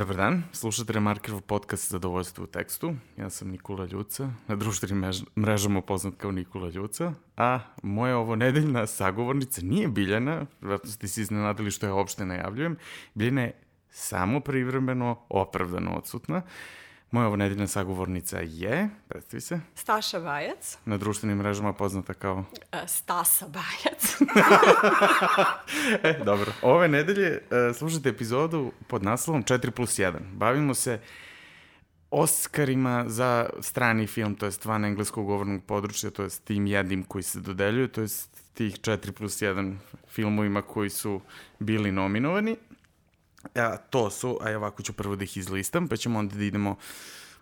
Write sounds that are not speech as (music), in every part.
Dobar dan, slušate Remarkerov podcast Zadovoljstvo u tekstu. Ja sam Nikola Ljuca, na društvenim mrežama poznat kao Nikola Ljuca, a moja ovo nedeljna sagovornica nije Biljana, vratno ste se iznenadili što ja uopšte najavljujem. Biljana je samo privremeno, opravdano odsutna. Uh, Moja ovo nedeljna sagovornica je, predstavi se. Staša Bajac. Na društvenim mrežama poznata kao... E, Stasa Bajac. (laughs) e, dobro. Ove nedelje uh, slušate epizodu pod naslovom 4 plus 1. Bavimo se Oscarima za strani film, to jest van engleskog govornog područja, to jest tim jednim koji se dodeljuje, to jest tih 4 plus 1 filmovima koji su bili nominovani. A, to su, a ja ovako ću prvo da ih izlistam, pa ćemo onda da idemo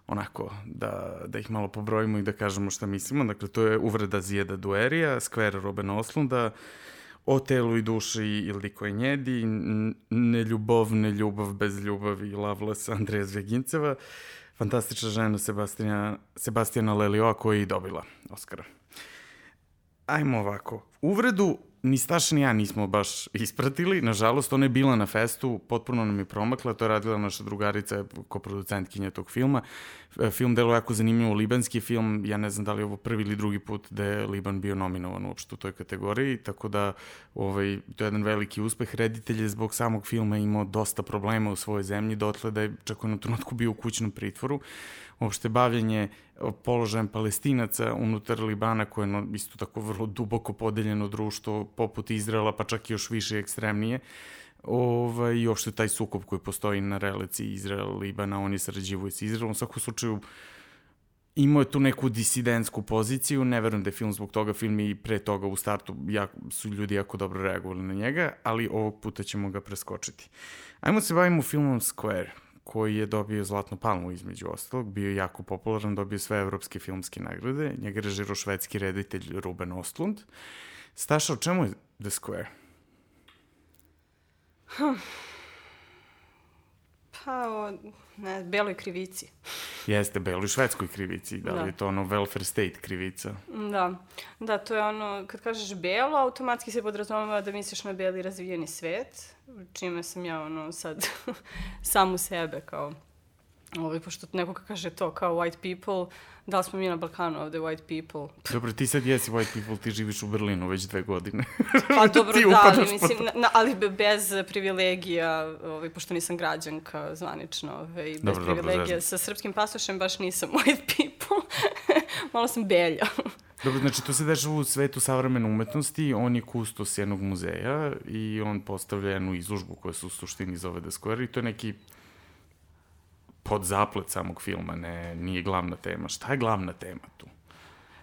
onako, da, da ih malo pobrojimo i da kažemo šta mislimo. Dakle, to je Uvreda Zijeda Duerija, Square Robena Oslunda, O telu i duši Ildiko Njedi, Neljubov, Neljubav bez ljubavi Lavlas Andreja Zveginceva, fantastična žena Sebastijana, Sebastijana Lelioa koja je dobila Oscara. Ajmo ovako. Uvredu ni Staša ni ja nismo baš ispratili. Nažalost, ona je bila na festu, potpuno nam je promakla, to je radila naša drugarica, koproducentkinja tog filma. E, film delo jako zanimljivo, libanski film, ja ne znam da li je ovo prvi ili drugi put da je Liban bio nominovan uopšte u toj kategoriji, tako da ovaj, to je jedan veliki uspeh. Reditelj je zbog samog filma imao dosta problema u svojoj zemlji, dotle da je čak u trenutku bio u kućnom pritvoru uopšte bavljanje položajem palestinaca unutar Libana, koje je isto tako vrlo duboko podeljeno društvo, poput Izraela, pa čak i još više ekstremnije, ovaj, i uopšte taj sukob koji postoji na relaciji Izrael-Libana, on je sarađivo s Izraelom. U svakom slučaju, imao je tu neku disidentsku poziciju, ne verujem da je film zbog toga, film i pre toga u startu jako, su ljudi jako dobro reagovali na njega, ali ovog puta ćemo ga preskočiti. Ajmo se bavimo filmom Square koji je dobio Zlatnu palmu između ostalog, bio jako popularan, dobio sve evropske filmske nagrade, njega režirao švedski reditelj Ruben Ostlund. Staša, o čemu je The Square? Hm. Pa o ne, beloj krivici. Jeste, beloj švedskoj krivici, da li da. je to ono welfare state krivica? Da, da, to je ono, kad kažeš belo, automatski se podrazumava da misliš na beli razvijeni svet, čime sam ja ono sad (laughs) samu sebe kao Ovaj, pošto neko kaže to kao white people, da li smo mi na Balkanu ovde white people? Dobro, ti sad jesi white people, ti živiš u Berlinu već dve godine. (laughs) Pa dobro, (laughs) da, ali, mislim, na, ali bez privilegija, ovaj, pošto nisam građanka zvanično, ovaj, bez dobro, privilegija dobro, sa srpskim pasošem baš nisam (laughs) white people. Malo sam belja. Dobro, znači to se dešava u svetu savremene umetnosti, on je kustos jednog muzeja i on postavlja jednu izložbu koja se u suštini zove The Square i to je neki pod zaplet samog filma, ne, nije glavna tema. Šta je glavna tema tu?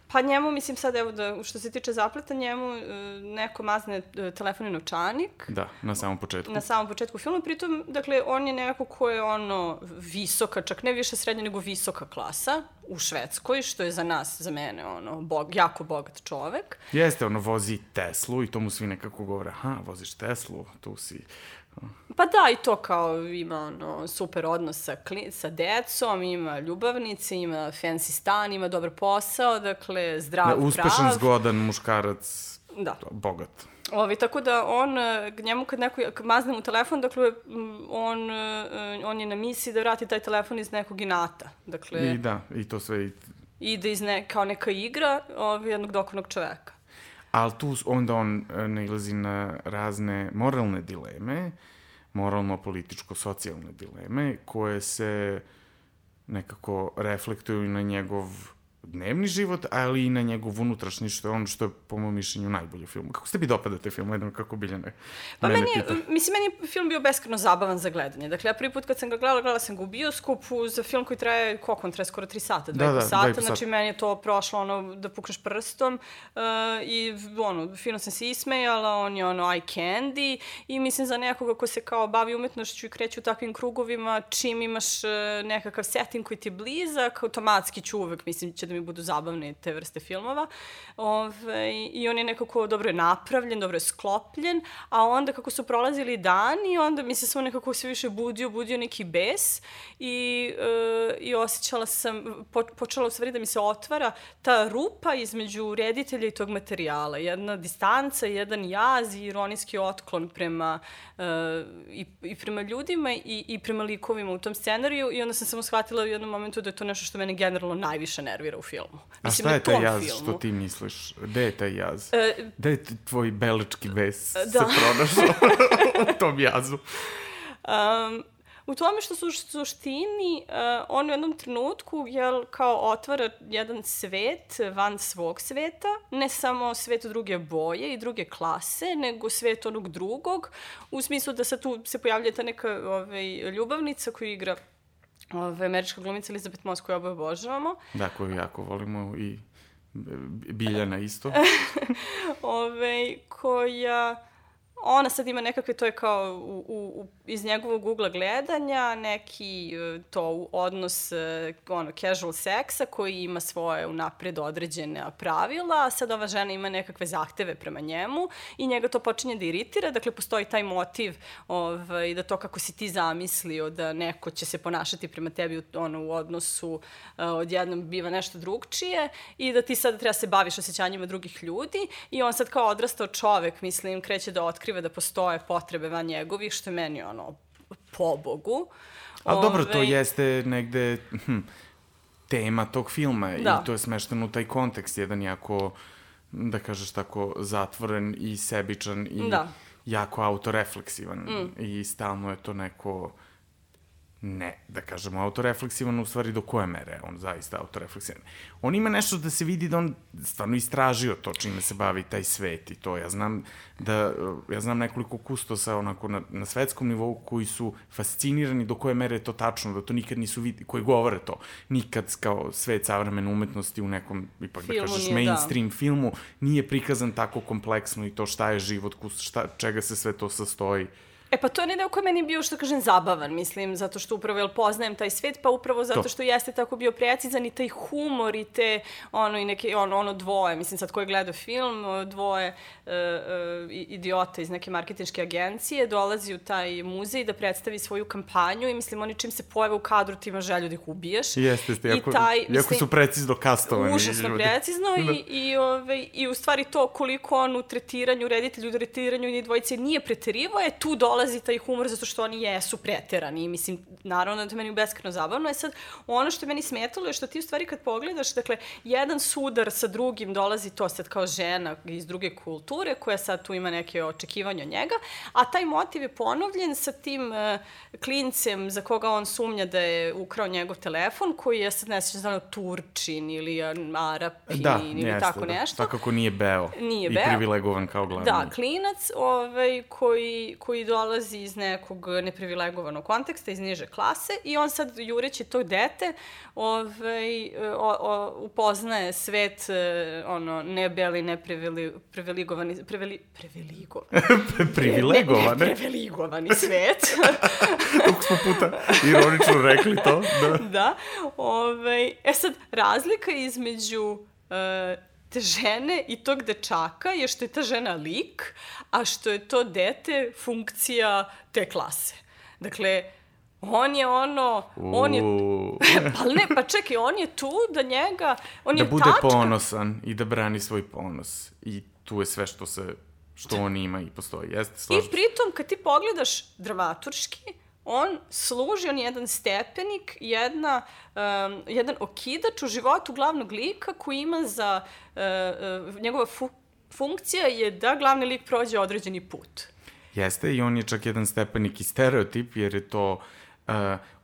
Pa njemu, mislim sad, evo, da, što se tiče zapleta, njemu e, neko mazne e, telefon i novčanik. Da, na samom početku. Na samom početku filma, pritom, dakle, on je neko ko je ono visoka, čak ne više srednja, nego visoka klasa u Švedskoj, što je za nas, za mene, ono, bog, jako bogat čovek. Jeste, ono, vozi Teslu i to mu svi nekako govore, aha, voziš Teslu, tu si Pa da, i to kao ima ono, super odnos sa, sa decom, ima ljubavnice, ima fancy stan, ima dobar posao, dakle, zdrav, da, uspešan, prav. Zgodan muškarac, da. bogat. Ovi, tako da on, njemu kad neko mazne mu telefon, dakle, on, on je na misiji da vrati taj telefon iz nekog inata. Dakle, I da, i to sve... I... Ide iz ne, kao neka igra ovi, jednog dokornog čoveka. Ali tu onda on e, nailazi na razne moralne dileme, moralno-političko-socijalne dileme, koje se nekako reflektuju na njegov dnevni život, ali i na njegov unutrašnji, što je ono što je, po mojom mišljenju, najbolji u filmu. Kako ste bi dopadate film? Jednom kako Biljana Pa meni, je, mislim, meni je film bio beskreno zabavan za gledanje. Dakle, ja prvi put kad sam ga gledala, gledala sam ga u bioskopu za film koji traje, koliko on traje, skoro tri sata, dva da, da, sata, znači meni je to prošlo ono da pukneš prstom uh, i ono, fino sam se ismejala, on je ono eye candy i mislim za nekoga ko se kao bavi umetnošću i kreće u takvim krugovima, čim imaš uh, nekakav setting koji ti je blizak, automatski ću uvek, mislim, će da mi budu zabavne te vrste filmova. Ove, I on je nekako dobro je napravljen, dobro je sklopljen, a onda kako su prolazili dani, onda mi se samo nekako sve više budio, budio neki bes i, e, i osjećala sam, po, počela u stvari da mi se otvara ta rupa između reditelja i tog materijala. Jedna distanca, jedan jaz i ironijski otklon prema uh, i, i prema ljudima i, i prema likovima u tom scenariju i onda sam samo shvatila u jednom momentu da je to nešto što mene generalno najviše nervira u filmu. Mislim, A šta je taj jaz filmu. što ti misliš? Gde je taj jaz? Uh, Gde je tvoj belički bes da. se pronašao (laughs) u tom jazu? Um, u tome što su suštini uh, on u jednom trenutku jel, kao otvara jedan svet van svog sveta, ne samo svet druge boje i druge klase, nego svet onog drugog, u smislu da se tu se pojavlja ta neka ovaj, ljubavnica koju igra ovaj, američka glumica Elizabeth Moss koju oboje obožavamo. Da, koju jako volimo i Biljana isto. (laughs) ove, koja ona sad ima nekakve, to je kao u, u, iz njegovog ugla gledanja, neki e, to odnos e, ono, casual seksa koji ima svoje unapred određene pravila, a sad ova žena ima nekakve zahteve prema njemu i njega to počinje da iritira, dakle postoji taj motiv ovaj, da to kako si ti zamislio da neko će se ponašati prema tebi ono, u odnosu uh, odjednom biva nešto drugčije i da ti sad treba se baviš osjećanjima drugih ljudi i on sad kao odrastao čovek, mislim, kreće da otkriva da postoje potrebe van njegovih, što je meni ono, pobogu. Ali Ove... dobro, to jeste negde hm, tema tog filma da. i to je smešteno u taj kontekst, jedan jako, da kažeš tako, zatvoren i sebičan i da. jako autorefleksivan mm. i stalno je to neko ne, da kažemo, autorefleksivan u stvari do koje mere on zaista autorefleksivan. On ima nešto da se vidi da on stvarno istražio to čime se bavi taj svet i to. Ja znam da, ja znam nekoliko kustosa onako na, na svetskom nivou koji su fascinirani do koje mere je to tačno, da to nikad nisu vidi, koji govore to. Nikad kao svet savremene umetnosti u nekom, ipak da Filmu da kažeš, nije, mainstream da. filmu nije prikazan tako kompleksno i to šta je život, šta, čega se sve to sastoji. E pa to je nedeo koji meni bio, što kažem, zabavan, mislim, zato što upravo, jel, poznajem taj svet, pa upravo zato to. što jeste tako bio precizan i taj humor i te, ono, i neke, ono, ono dvoje, mislim, sad ko je gledao film, dvoje uh, uh, idiota iz neke marketinške agencije dolazi u taj muzej da predstavi svoju kampanju i, mislim, oni čim se pojave u kadru, ti ima želju da ih ubiješ. Jeste, jeste, jako, taj, jako mislim, su precizno kastovani. Užasno ljudi. precizno da. i, i, ove, ovaj, i u stvari to koliko on u tretiranju, reditelju u tretiranju njih dvojice nije preterivo je tu dolazi dolazi taj humor zato što oni jesu preterani i mislim, naravno da to meni beskreno zabavno. Je sad, ono što je meni smetalo je što ti u stvari kad pogledaš, dakle, jedan sudar sa drugim dolazi to sad kao žena iz druge kulture koja sad tu ima neke očekivanja od njega, a taj motiv je ponovljen sa tim uh, klincem za koga on sumnja da je ukrao njegov telefon, koji je sad ne znam, Turčin ili Arapin da, ili jeste, tako da. nešto. Svakako nije beo. Nije beo. I privilegovan kao glavni. Da, klinac ovaj, koji, koji dolazi dolazi iz nekog neprivilegovanog konteksta, iz niže klase i on sad jureći to dete ovaj, o, o, upoznaje svet ono, nebeli, neprivilegovani, preveligovani. privilegovani? (laughs) Ne, ne, privilegovani svet. (laughs) Kako smo puta ironično rekli to. Da. (laughs) da. Ovaj, e sad, razlika između uh, te žene i tog dečaka je što je ta žena lik, a što je to dete funkcija te klase. Dakle, on je ono, on je, (laughs) pa ne, pa čekaj, on je tu da njega, on da je bude tačka. ponosan i da brani svoj ponos. I tu je sve što se, što on ima i postoji. Jeste, slažem I pritom, kad ti pogledaš dramaturški, on služi, on je jedan stepenik, jedna, um, jedan okidač u životu glavnog lika koji ima za, uh, uh, njegova fu funkcija je da glavni lik prođe određeni put. Jeste, i on je čak jedan stepenik i stereotip, jer je to Uh,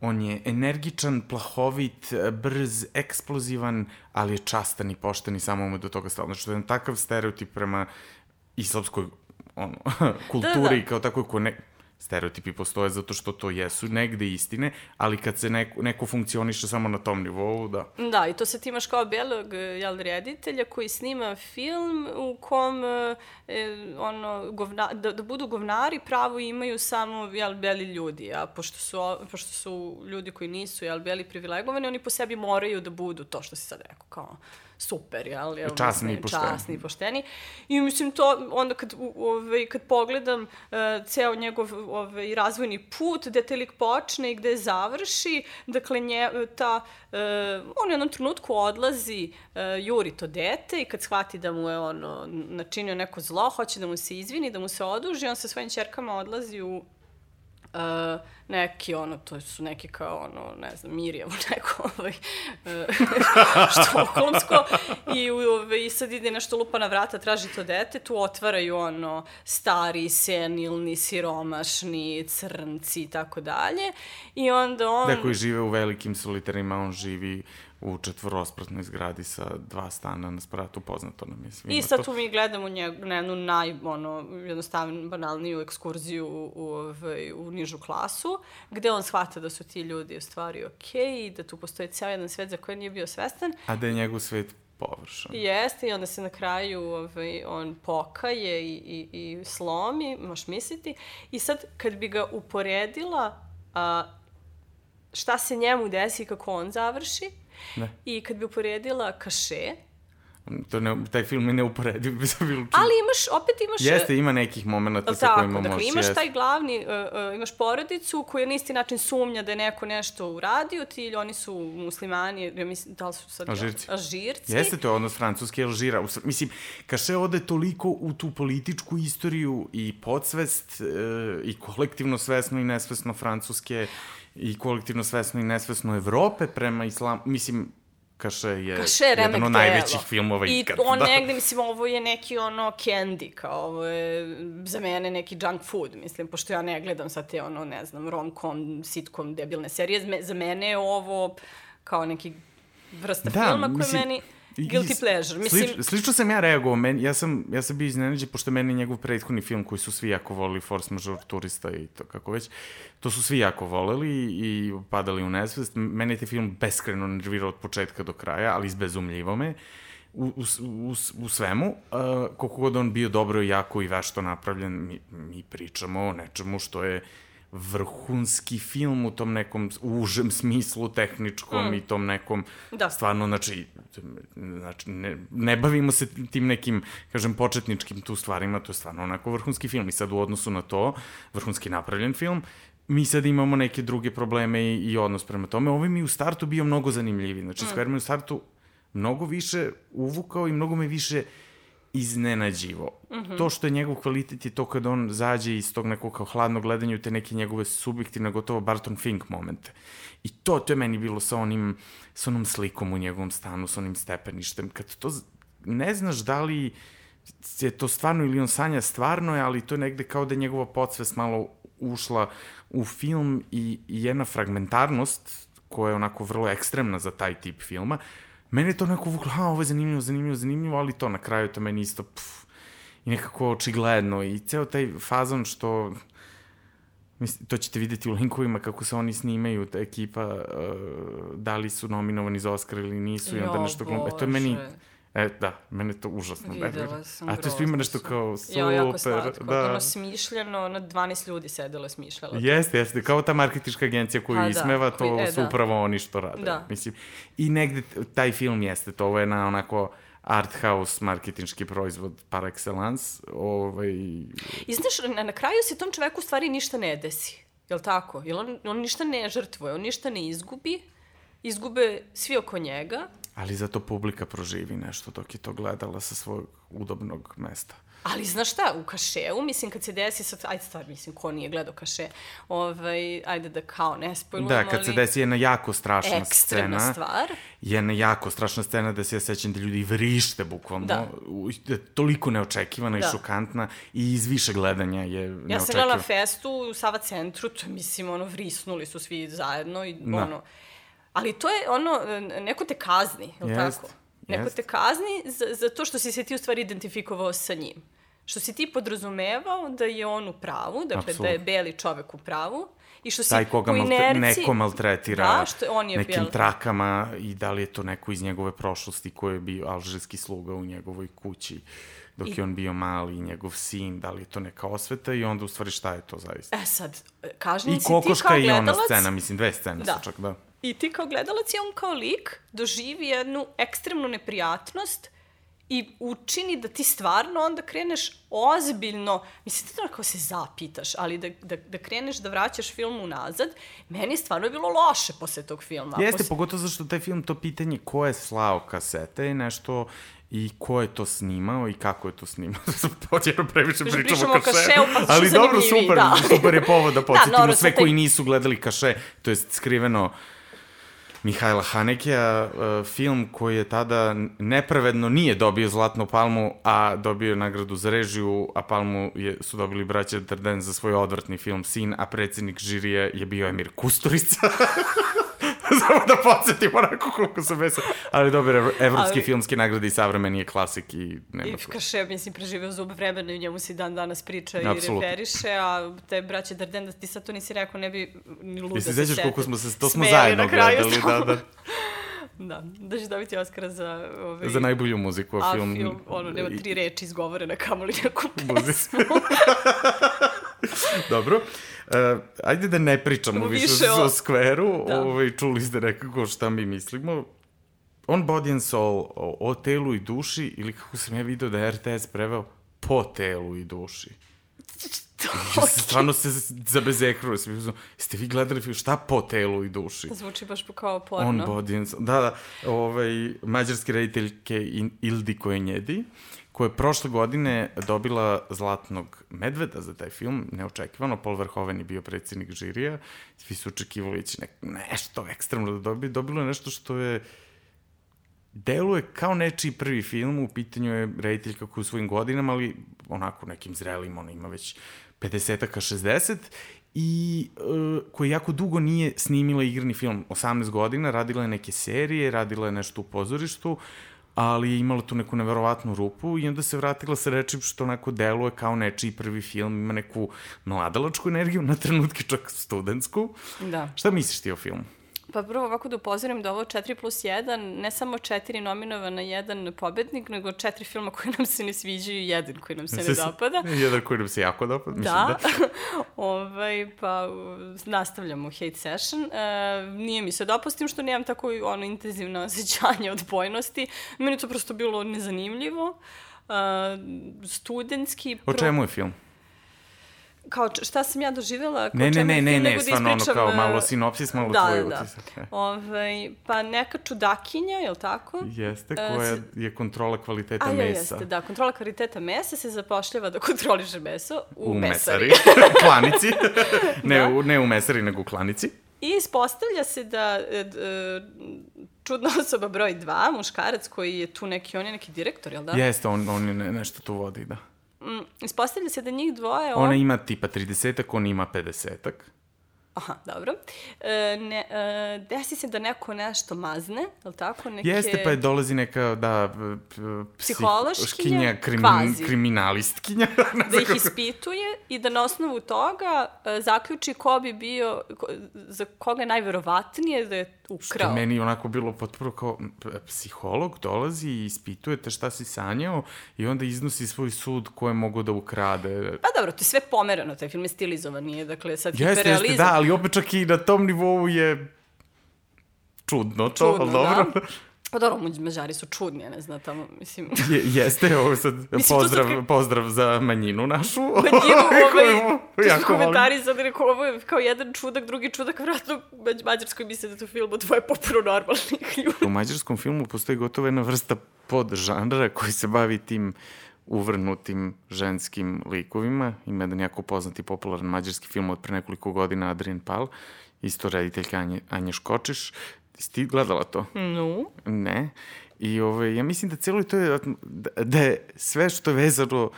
on je energičan, plahovit, brz, eksplozivan, ali je častan i pošten i samo mu do toga stalo. Znači, to je jedan takav stereotip prema islamskoj ono, kulturi (laughs) da, da. kao tako ko ne, stereotipi postoje zato što to jesu negde istine, ali kad se neko, neko funkcioniše samo na tom nivou, da. Da, i to ti imaš kao belog jel, reditelja koji snima film u kom e, ono, govna, da, da budu govnari pravo imaju samo jel, beli ljudi, a pošto su, pošto su ljudi koji nisu jel, beli privilegovani, oni po sebi moraju da budu to što si sad rekao, kao super, jel? jel časni i pošteni. Časni i pošteni. I mislim to, onda kad, ovaj, kad pogledam uh, ceo njegov ovaj, razvojni put, gde te lik počne i gde završi, dakle, nje, ta, uh, on u jednom trenutku odlazi, uh, juri to dete i kad shvati da mu je ono, načinio neko zlo, hoće da mu se izvini, da mu se oduži, on sa svojim čerkama odlazi u uh, neki, ono, to su neki kao, ono, ne znam, Mirjevo (laughs) neko, ovaj, (laughs) uh, štokholmsko, i, ovaj, i sad ide nešto lupa na vrata, traži to dete, tu otvaraju, ono, stari, senilni, siromašni, crnci i tako dalje, i onda on... Da, koji žive u velikim solitarima, on živi u četvorospratnoj zgradi sa dva stana na spratu, poznato nam je svima I sad tu mi gledamo nje, na jednu naj, ono, jednostavno, banalniju ekskurziju u, u, ovaj, u nižu klasu, gde on shvata da su ti ljudi u stvari okej okay, i da tu postoji ceo jedan svet za koji nije bio svestan. A da je njegov svet površan. Jeste, i onda se na kraju ovaj, on pokaje i, i, i slomi, možeš misliti. I sad, kad bi ga uporedila a, šta se njemu desi kako on završi, Ne. I kad bi uporedila kaše, to ne, taj film je neuporediv (laughs) sa bilo čim. Ali imaš, opet imaš... Jeste, ima nekih momenta sa kojima dakle, možeš... imaš taj glavni, uh, uh, imaš porodicu koja na isti način sumnja da je neko nešto uradio, ti ili oni su muslimani, ja mislim, da li su sad... Alžirci. Alžirci. Jeste, to je odnos francuske Alžira. Mislim, Kaše ode toliko u tu političku istoriju i podsvest uh, i kolektivno svesno i nesvesno francuske i kolektivno svesno i nesvesno Evrope prema islamu, mislim, Kaše je Kaše jedan od najvećih filmova I ikad. I on da. negde, mislim, ovo je neki ono candy, kao ovo je za mene neki junk food, mislim, pošto ja ne gledam sad te ono, ne znam, rom-com, sitcom, debilne serije, za mene je ovo kao neki vrsta da, filma koji mislim, meni Guilty pleasure. Mislim... Slič, slično sam ja reagovao. Men, ja, sam, ja sam bio iznenađen, pošto meni njegov prethodni film koji su svi jako volili, Force Majeure Turista i to kako već, to su svi jako voleli i padali u nesvest. Mene je taj film beskreno nervirao od početka do kraja, ali izbezumljivo me u, u, u, u svemu, uh, koliko god on bio dobro, jako i vešto napravljen, mi, mi pričamo o nečemu što je vrhunski film u tom nekom užem smislu tehničkom mm. i tom nekom da. stvarno znači znači ne, ne bavimo se tim nekim kažem početničkim tu stvarima to je stvarno onako vrhunski film i sad u odnosu na to vrhunski napravljen film mi sad imamo neke druge probleme i, i odnos prema tome. Ovo mi u startu bio mnogo zanimljiviji. Znači, mm. Square me u startu mnogo više uvukao i mnogo me više uh, iznenađivo. Mm -hmm. To što je njegov kvalitet je to kad on zađe iz tog nekog kao hladnog gledanja u te neke njegove subjektivne, gotovo Barton Fink momente. I to, to je meni bilo sa onim, sa onom slikom u njegovom stanu, sa onim stepeništem. Kad to ne znaš da li je to stvarno ili on sanja stvarno je, ali to je negde kao da je njegova podsvest malo ušla u film i, i jedna fragmentarnost koja je onako vrlo ekstremna za taj tip filma, mene je to neko vuklo, ha, ovo je zanimljivo, zanimljivo, zanimljivo, ali to na kraju to meni isto, pff, i nekako očigledno i ceo taj fazon što Mislim, to ćete videti u linkovima kako se oni snimaju, ta ekipa, uh, da li su nominovani za Oscar ili nisu jo, i onda nešto glumbe. E, to je meni, E, da, mene to užasno Videla sam A to je svima nešto kao super. Jo, jako slatko. Da. Ono smišljeno, na 12 ljudi sedelo je smišljalo. Jeste, jeste. Kao ta marketička agencija koju A, ismeva, da, to e, su da. upravo oni što rade. Da. Mislim, I negde taj film jeste, to ovo je na onako art house marketinški proizvod par excellence. Ovaj... I znaš, na, na kraju se tom čoveku u stvari ništa ne desi. Jel tako? Jel on, on ništa ne žrtvuje, on ništa ne izgubi, izgube svi oko njega Ali zato publika proživi nešto dok je to gledala sa svog udobnog mesta. Ali znaš šta, u kašeu, mislim, kad se desi, sad, ajde stvar, mislim, ko nije gledao kaše, ovaj, ajde da kao ne spojlujemo, Da, kad se desi jedna jako strašna ekstremna scena. stvar. Jedna jako strašna scena da se ja sećam da ljudi vrište bukvalno. Da. da toliko neočekivana da. i šokantna i iz više gledanja je neočekivana. Ja sam gledala festu u Sava centru, to je, mislim, ono, vrisnuli su svi zajedno i da. ono, Ali to je ono, neko te kazni, je li tako? Neko jest. te kazni za, za to što si se ti u stvari identifikovao sa njim. što si ti podrazumevao da je on u pravu, dakle Absolut. da je beli čovek u pravu, i što si Taj koga u inerci... neko maltretira da, što on je nekim bijel... trakama i da li je to neko iz njegove prošlosti koji je bio alžirski sluga u njegovoj kući dok I... je on bio mali i njegov sin, da li je to neka osveta i onda u stvari šta je to zaista. E sad, kažem si ti kao gledalac... I kokoška i ona scena, mislim dve scene da. su čak, da. I ti kao gledalac i on kao lik doživi jednu ekstremnu neprijatnost i učini da ti stvarno onda kreneš ozbiljno, mislim da kao se zapitaš, ali da, da, da kreneš da vraćaš film unazad, meni je stvarno bilo loše posle tog filma. Jeste, posle... pogotovo zašto taj film, to pitanje ko je slao kasete je nešto i ko je to snimao i kako je to snimao. (laughs) Počeo previše pričamo, pričamo o kaše. kašeu, pa ali dobro, super, da. super je povod da (laughs) podsjetimo da, sve koji nisu gledali kaše, to je skriveno Mihajla Hanekija, uh, film koji je tada nepravedno nije dobio Zlatnu palmu, a dobio je nagradu za režiju, a palmu je, su dobili braća Darden za svoj odvrtni film Sin, a predsednik žirija je bio Emir Kusturica. (laughs) (laughs) Samo da podsjetim onako koliko sam vesel. Ali dobar, evropski Ali... filmski nagrade i savremeni je klasik i nema I Kaše, mislim, preživeo zub vremena i njemu se dan danas priča Absolutno. i referiše, a te braće Darden, da ti sad to nisi rekao, ne bi ni luda se sećaš koliko smo se, to smo zajedno gledali, da, (laughs) da. Da, da će dobiti Oscara za... Ovaj, za najbolju muziku, a, a film... film, ono, nema tri reči izgovorene, kamoli neku pesmu. (laughs) Dobro. Uh, ajde da ne pričamo više, više o, o skveru. Da. Ovaj, čuli ste nekako šta mi mislimo. On Body and Soul, o, o telu i duši, ili kako sam ja video da je RTS preveo, po telu i duši. (laughs) Ja se stvarno se zabezekruo. Jeste vi gledali film šta po telu i duši? Zvuči baš kao porno. On body and soul. Da, da. Ovaj, mađarske rediteljke Ildi Kojenjedi. Uh, koja je prošle godine dobila Zlatnog medveda za taj film, neočekivano, Paul Verhoeven je bio predsednik žirija, svi su očekivali će ne, nešto ekstremno da dobije, dobilo je nešto što je deluje kao nečiji prvi film, u pitanju je rediteljka koja u svojim godinama, ali onako nekim zrelim, ona ima već 50-aka, 60 i uh, koja jako dugo nije snimila igrani film, 18 godina, radila je neke serije, radila je nešto u pozorištu, uh, ali je imala tu neku neverovatnu rupu i onda se vratila sa rečim što onako deluje kao nečiji prvi film, ima neku mladalačku energiju, na trenutke čak studentsku. Da. Šta misliš ti o filmu? Pa prvo ovako da upozorim da ovo 4 plus 1, ne samo 4 nominovana, jedan pobednik, nego četiri filma koji nam se ne sviđaju i jedan koji nam se ne dopada. jedan koji nam se jako dopada, mislim da. da. (laughs) ovaj, pa nastavljamo hate session. E, nije mi se dopustim što nemam tako ono intenzivno (laughs) osjećanje odbojnosti. Meni to prosto bilo nezanimljivo. E, studentski... O čemu je film? Kao šta sam ja doživjela, kao ne, ne, ne, ne, ne, da stvarno ono kao malo e, sinopsis, malo da, tvoj da, utisak. Da. Ove, ovaj, pa neka čudakinja, je li tako? Jeste, e, koja je kontrola kvaliteta A, mesa. A, jeste, da, kontrola kvaliteta mesa se zapošljava da kontroliše meso u, u mesari. mesari. (laughs) klanici. ne, da. u, ne u mesari, nego u klanici. I ispostavlja se da e, čudna (laughs) osoba broj 2, muškarac koji je tu neki, on je neki direktor, jel da? Jeste, on, on je nešto tu vodi, da. Mm, ispostavlja se da njih dvoje... Ona ima tipa 30-ak, on ima 50-ak. Aha, dobro. E, ne, e, desi se da neko nešto mazne, je li tako? Neke... Jeste, pa je dolazi neka, da, psihološkinja, krimin, kvazi. kriminalistkinja. (laughs) da ih ispituje i da na osnovu toga e, zaključi ko bi bio, ko, za koga je najverovatnije da je ukrao. Što meni onako bilo potpuno kao psiholog dolazi i ispitujete šta si sanjao i onda iznosi svoj sud ko je mogo da ukrade. Pa dobro, to je sve pomerano, taj film je stilizovan, nije, dakle, sad jeste, hiperrealizam. Jeste, da, ali opet čak i na tom nivou je čudno to, čudno, ali dobro. Da. Pa dobro, Mađari su čudni, ja ne znam, tamo, mislim... Je, jeste, ovo sad, mislim, pozdrav, tako... pozdrav za manjinu našu. Manjinu, (laughs) ovaj, tu komentari sad rekao, ovo je kao jedan čudak, drugi čudak, vratno u Mađarskoj misle da to film od dvoje popuno normalnih ljudi. U mađarskom filmu postoji gotovo jedna vrsta podžanra koji se bavi tim uvrnutim ženskim likovima. Ima jedan jako poznati popularan mađarski film od pre nekoliko godina, Adrian Pal, isto rediteljka Anje, Anje Škočiš. Jesi ti gledala to? No. Ne. I ove, ja mislim da celo to je, da, da je sve što je vezano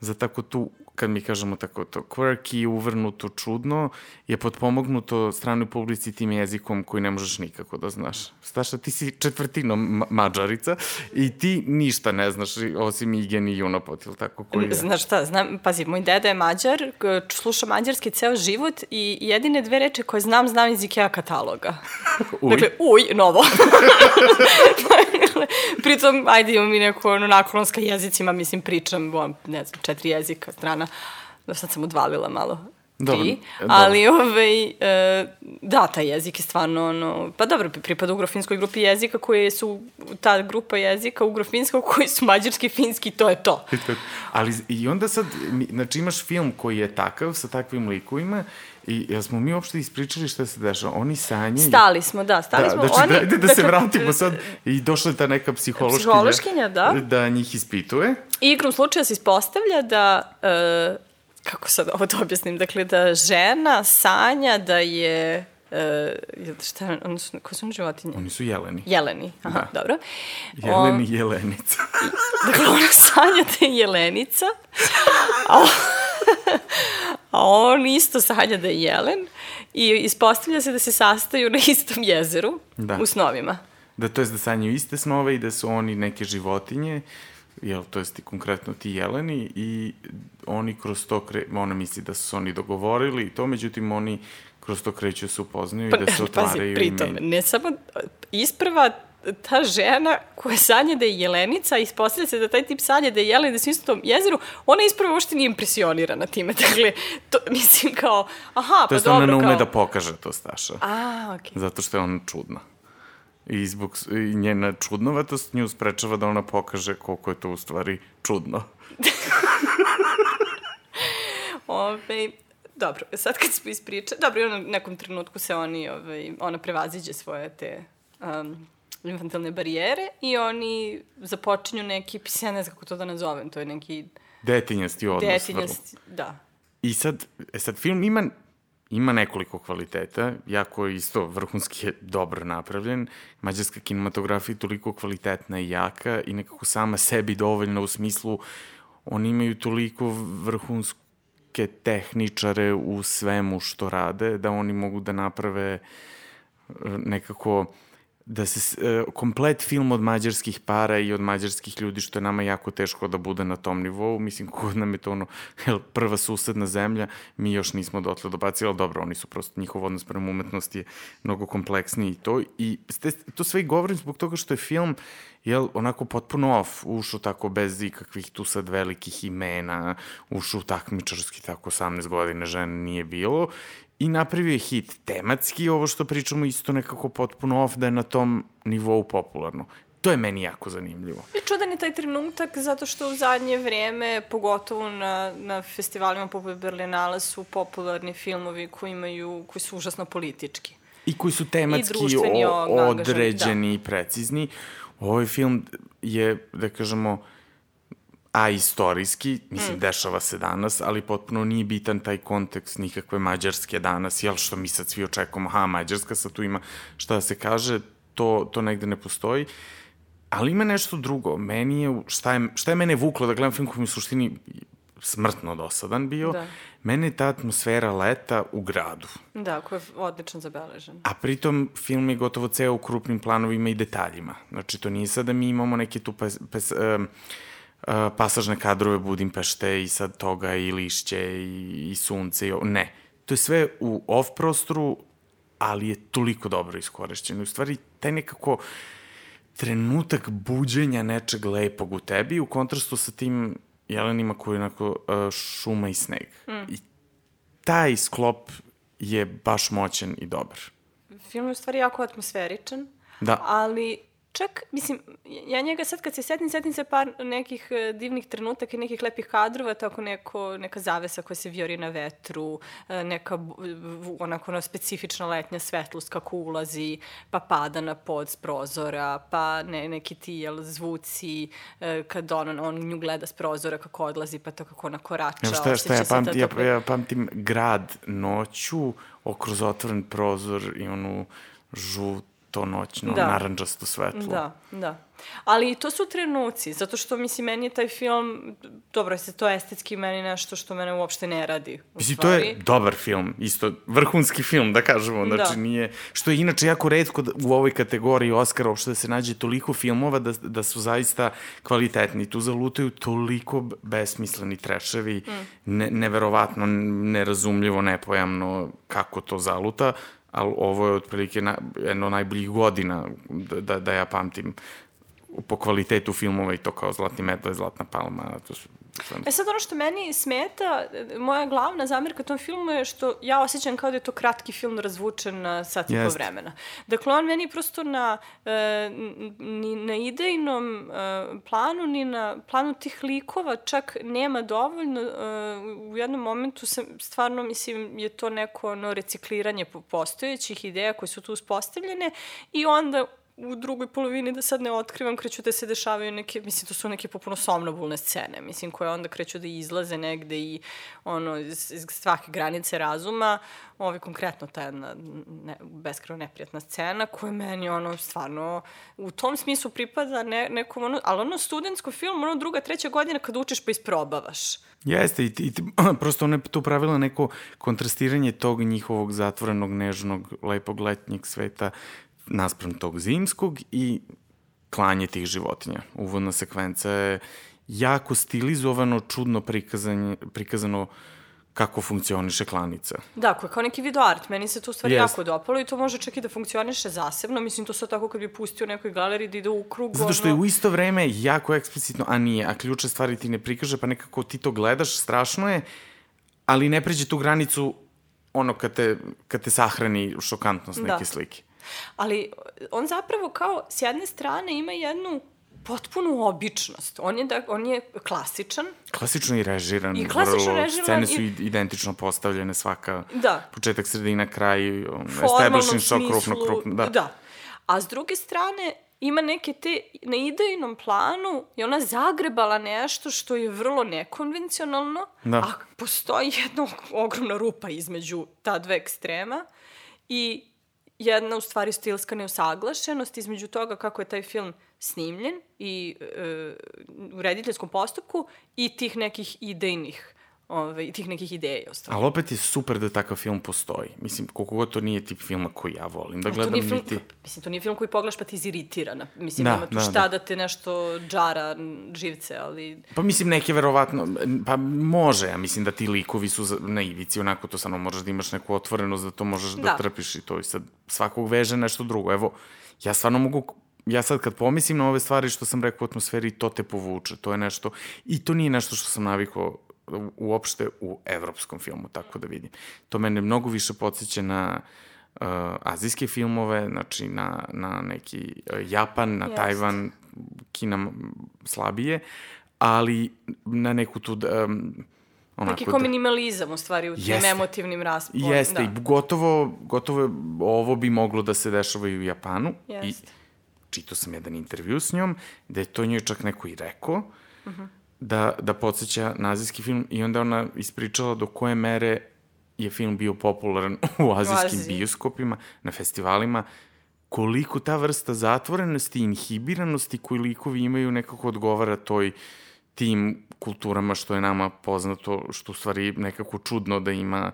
za tako tu kad mi kažemo tako to quirky, uvrnuto, čudno, je potpomognuto stranoj publici tim jezikom koji ne možeš nikako da znaš. Staša, ti si četvrtino ma mađarica i ti ništa ne znaš osim Igen i Junopot, ili tako? Koji je? Znaš šta, znam, pazi, moj deda je mađar, sluša mađarski ceo život i jedine dve reče koje znam, znam iz Ikea kataloga. (laughs) uj. Dakle, uj, novo. (laughs) (laughs) Pritom, ajde imam i neko ono, naklonska jezicima, mislim, pričam, ne znam, četiri jezika, strana. Da sad sam odvalila malo dobro, ti, ali dobro. ovaj, e, da, taj jezik je stvarno, ono, pa dobro, pripada ugrofinskoj grupi jezika koje su, ta grupa jezika ugrofinska (laughs) koji su mađarski, finski, to je to. (laughs) ali i onda sad, znači imaš film koji je takav, sa takvim likovima, I jel smo mi uopšte ispričali šta se dešava? Oni sanjaju... Stali smo, da, stali da, smo. Znači, Oni, da, da, se (laughs) vratimo sad i došla je ta neka psihološkinja. Psihološkinja, da. Da njih ispituje. I igrom slučaja se ispostavlja da... Uh, kako sad ovo da objasnim, dakle da žena sanja da je Uh, šta, oni su, ko su oni životinje? Oni su jeleni. Jeleni, aha, da. dobro. Jeleni On, jelenica. dakle, ona sanja da je jelenica, a, a on isto sanja da je jelen i ispostavlja se da se sastaju na istom jezeru da. u snovima. Da, to je da sanjaju iste snove i da su oni neke životinje jel, to jest konkretno ti jeleni i oni kroz to, kre, ona misli da su oni dogovorili i to, međutim oni kroz to kreću se upoznaju pa, i da se otvaraju pazi, pritom, ne samo isprva ta žena koja sanja da je jelenica, ispostavlja se da taj tip sanja da je jelen, su isto tom jezeru, ona isprva uopšte nije impresionirana time. (laughs) Dakle, to, mislim kao, aha, to pa dobro, kao... To je ona ne ume da pokaže to, Staša. A, okej. Okay. Zato što je ona čudna. I, zbog, i njena čudnovatost nju sprečava da ona pokaže koliko je to u stvari čudno. (laughs) Ove, dobro, sad kad smo ispričali, dobro, i u nekom trenutku se oni, ove, ona prevaziđe svoje te um, infantilne barijere i oni započinju neki, pis, ja ne znam kako to da nazovem, to je neki... Detinjasti odnos. Detinjasti, da. I sad, e sad film ima ima nekoliko kvaliteta, jako je isto vrhunski je dobro napravljen. Mađarska kinematografija je toliko kvalitetna i jaka i nekako sama sebi dovoljna u smislu oni imaju toliko vrhunske tehničare u svemu što rade, da oni mogu da naprave eh, nekako da se uh, komplet film od mađarskih para i od mađarskih ljudi, što je nama jako teško da bude na tom nivou, mislim, kod nam je to ono, (laughs) jel, prva susedna zemlja, mi još nismo dotle dobacili, ali dobro, oni su prosto, njihov odnos prema umetnosti je mnogo kompleksniji i to, i ste, to sve i govorim zbog toga što je film, jel, onako potpuno off, ušao tako bez ikakvih tu sad velikih imena, ušao takmičarski, tako 18 godine žena nije bilo, i napravio je hit tematski, ovo što pričamo isto nekako potpuno off da je na tom nivou popularno. To je meni jako zanimljivo. I čudan je taj trenutak zato što u zadnje vreme, pogotovo na, na festivalima poput Berlinala, su popularni filmovi koji, imaju, koji su užasno politički. I koji su tematski o, određeni da. i precizni. Ovaj film je, da kažemo, a istorijski, mislim, mm. dešava se danas, ali potpuno nije bitan taj kontekst nikakve Mađarske danas, jel što mi sad svi očekujemo, aha, Mađarska sad tu ima šta da se kaže, to, to negde ne postoji. Ali ima nešto drugo. Meni je, šta je, šta je mene vuklo da gledam film koji mi u suštini smrtno dosadan bio, da. mene je ta atmosfera leta u gradu. Da, koja je odlično zabeležena. A pritom film je gotovo ceo u krupnim planovima i detaljima. Znači, to nije sad da mi imamo neke tu pes, pes, um, pasažne kadrove Budimpešte i sad toga i lišće i, i sunce i ovo. Ne. To je sve u off prostoru, ali je toliko dobro iskorišćeno. U stvari, taj nekako trenutak buđenja nečeg lepog u tebi u kontrastu sa tim jelenima koji je onako šuma i sneg. Mm. I taj sklop je baš moćan i dobar. Film je u stvari jako atmosferičan, da. ali čak, mislim, ja njega sad kad se setim, setim se par nekih uh, divnih trenutaka i nekih lepih kadrova, tako neko, neka zavesa koja se vjori na vetru, uh, neka onako ono, specifična letnja svetlost kako ulazi, pa pada na pod s prozora, pa ne, neki ti jel, zvuci uh, kad on, on nju gleda s prozora kako odlazi, pa to kako ona korača. Ja, šta, šta, ja, pamti, ja, ja pamtim grad noću, okroz otvoren prozor i onu žut to noćno, da. naranđasto svetlo. Da, da. Ali to su trenuci, zato što, mislim, meni je taj film, dobro, se to estetski meni nešto što mene uopšte ne radi. Mislim, to je dobar film, isto, vrhunski film, da kažemo, da. znači da. nije, što je inače jako redko u ovoj kategoriji Oscara uopšte da se nađe toliko filmova da, da su zaista kvalitetni. Tu zalutaju toliko besmisleni treševi, mm. ne, neverovatno, nerazumljivo, nepojamno kako to zaluta, ali ovo je otprilike na, jedno najboljih godina da, da, da ja pamtim po kvalitetu filmova i to kao Zlatni medle, Zlatna palma, to su E sad ono što meni smeta, moja glavna zamirka tom filmu je što ja osjećam kao da je to kratki film razvučen na sat i po vremena. Dakle, on meni prosto na, e, ni na idejnom e, planu, ni na planu tih likova čak nema dovoljno. E, u jednom momentu sam, stvarno mislim, je to neko ono, recikliranje postojećih ideja koje su tu uspostavljene i onda u drugoj polovini, da sad ne otkrivam, kreću da se dešavaju neke, mislim, to su neke popuno somnobulne scene, mislim, koje onda kreću da izlaze negde i, ono, iz, iz svake granice razuma, ovi konkretno ta jedna ne, beskreno neprijatna scena, koja meni, ono, stvarno, u tom smislu pripada ne, nekom, ono, ali ono studentsko film, ono, druga, treća godina kad učiš pa isprobavaš. Jeste, i, i (clears throat) prosto ona je tu pravila neko kontrastiranje tog njihovog zatvorenog, nežnog, lepog letnjeg sveta naspram tog zimskog i klanje tih životinja. Uvodna sekvenca je jako stilizovano, čudno prikazanje, prikazano kako funkcioniše klanica. Da, kao neki video art. Meni se to u stvari yes. jako dopalo i to može čak i da funkcioniše zasebno. Mislim, to sve tako kad bi pustio nekoj galeriji da ide u krug. Zato što je u isto vreme jako eksplicitno, a nije, a ključe stvari ti ne prikaže, pa nekako ti to gledaš, strašno je, ali ne pređe tu granicu ono kad te, kad te sahrani šokantnost neke da. slike. Ali on zapravo kao s jedne strane ima jednu potpunu običnost. On je, da, on je klasičan. Klasično i režiran. I klasično vrlo, režiran. Scene su i... identično postavljene svaka. Da. Početak, sredina, kraj. Um, establishing shot, krupno, krupno. Da. da. A s druge strane, ima neke te, na idejnom planu je ona zagrebala nešto što je vrlo nekonvencionalno, da. a postoji jedna ogromna rupa između ta dve ekstrema i jedna u stvari stilska neusaglašenost između toga kako je taj film snimljen i e, u rediteljskom postupku i tih nekih idejnih ovaj, tih nekih ideja. Ostalo. Ali opet je super da takav film postoji. Mislim, koliko god to nije tip filma koji ja volim da gledam. To film, niti... Mislim, to nije film koji pogledaš pa ti iziritira. Mislim, da, nema tu da, šta da. da te nešto džara živce, ali... Pa mislim, neke verovatno, pa može, ja mislim da ti likovi su na ivici, onako to samo možeš da imaš neku otvorenost, da to možeš da, da trpiš i to i sad svakog veže nešto drugo. Evo, ja stvarno mogu ja sad kad pomislim na ove stvari što sam rekao u atmosferi, to te povuče. To je nešto, i to nije nešto što sam navikao uopšte u evropskom filmu, tako da vidim. To mene mnogo više podsjeća na uh, azijske filmove, znači na, na neki uh, Japan, na Jest. Tajvan, Kina slabije, ali na neku tu... Um, onako, Neki kao da, minimalizam u stvari u tim jeste, emotivnim raspom. Jeste, da. i gotovo, gotovo ovo bi moglo da se dešava i u Japanu. Jeste. I čitao sam jedan intervju s njom, da je to njoj čak neko i rekao, uh mhm. -huh da, da podsjeća nazijski film i onda ona ispričala do koje mere je film bio popularan (laughs) u azijskim Aziji. bioskopima, na festivalima, koliko ta vrsta zatvorenosti i inhibiranosti koju likovi imaju nekako odgovara toj tim kulturama što je nama poznato, što u stvari nekako čudno da ima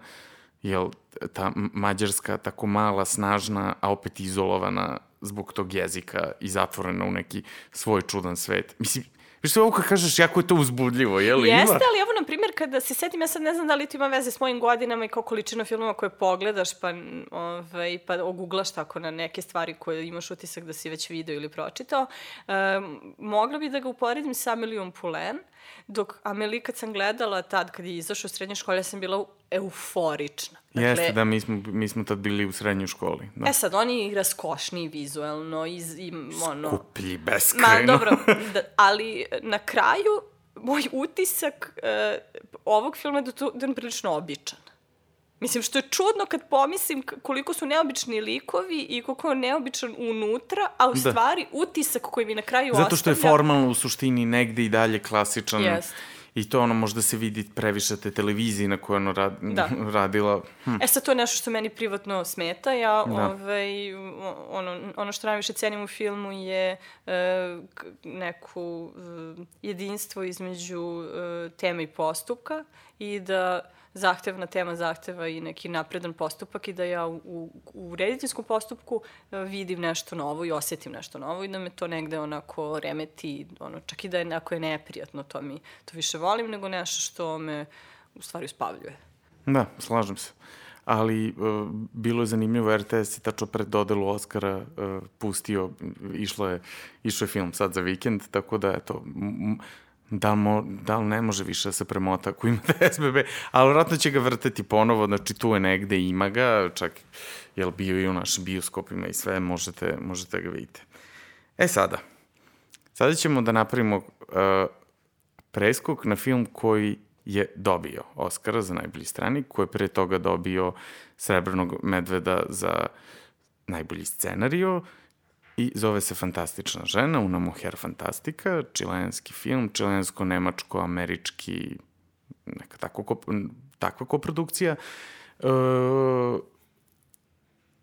jel, ta mađarska tako mala, snažna, a opet izolovana zbog tog jezika i zatvorena u neki svoj čudan svet. Mislim, Viš se ovo kad kažeš, jako je to uzbudljivo, je li? Jeste, ali evo, na primjer, kada se setim, ja sad ne znam da li to ima veze s mojim godinama i kao količina filmova koje pogledaš, pa, ovaj, pa oguglaš tako na neke stvari koje imaš utisak da si već video ili pročitao. Um, mogla bi da ga uporedim sa Ameliom Pulen, dok Ameli kad sam gledala tad, kad je izašao u srednje škole, ja sam bila euforična. Dakle, Jeste, da, mi smo, mi smo tad bili u srednjoj školi. Da. E sad, on je raskošniji vizuelno, iz, i, ono... Skuplji, beskreno. Ma, dobro, da, ali na kraju, moj utisak uh, ovog filma je da, to, da je prilično običan. Mislim, što je čudno kad pomislim koliko su neobični likovi i koliko je neobičan unutra, a u da. stvari utisak koji mi na kraju Zato što ostavlja... je formalno u suštini negde i dalje klasičan. Jest i to ono možda se vidi previše te televizije na kojoj ono rad, da. (laughs) radila. Hm. E sad to je nešto što meni privatno smeta. Ja da. ovaj, ono, ono što najviše cenim u filmu je uh, neku uh, jedinstvo između uh, teme i postupka i da zahtevna tema zahteva i neki napredan postupak i da ja u, u rediteljskom postupku e, vidim nešto novo i osetim nešto novo i da me to negde onako remeti, ono, čak i da je neko je neprijatno, to mi to više volim nego nešto što me u stvari uspavljuje. Da, slažem se. Ali uh, bilo je zanimljivo, RTS je tačno pred dodelu Oscara uh, pustio, išlo je, išlo je film sad za vikend, tako da eto, da li, mo, da li ne može više da se premota ako imate (laughs) SBB, ali vratno će ga vrteti ponovo, znači tu je negde, ima ga, čak je bio i u našim bioskopima i sve, možete, možete ga vidite. E sada, sada ćemo da napravimo uh, preskok na film koji je dobio Oscara za najbolji strani, koji je pre toga dobio Srebrnog medveda za najbolji scenario i zove se Fantastična žena, Una Moher Fantastika, čilenski film, čilensko-nemačko-američki, neka tako ko, takva koprodukcija. E,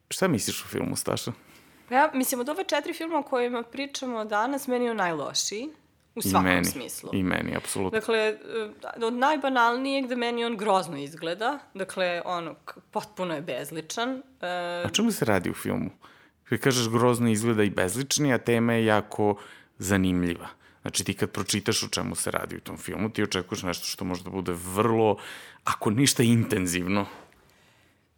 šta misliš o filmu, Staša? Ja, mislim, od ove četiri filma o kojima pričamo danas, meni je najlošiji. U svakom I meni, smislu. I meni, apsolutno. Dakle, e, od najbanalnijeg da meni on grozno izgleda. Dakle, ono, potpuno je bezličan. E... A čemu se radi u filmu? Kad kažeš grozno izgleda i bezlični, a tema je jako zanimljiva. Znači ti kad pročitaš o čemu se radi u tom filmu, ti očekuješ nešto što može da bude vrlo, ako ništa intenzivno.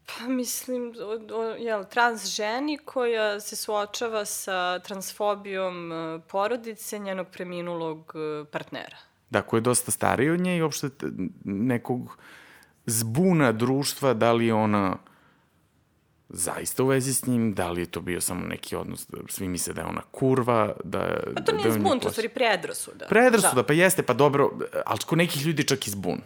Pa mislim, o, o, jel, trans ženi koja se suočava sa transfobijom e, porodice njenog preminulog e, partnera. Da, koja je dosta starija od nje i uopšte nekog zbuna društva, da li ona zaista u vezi s njim, da li je to bio samo neki odnos, da svi misle da je ona kurva, da... Pa to nije da zbun, to stvari predrasuda. Predrasuda, da. pa jeste, pa dobro, ali kod nekih ljudi čak i zbun.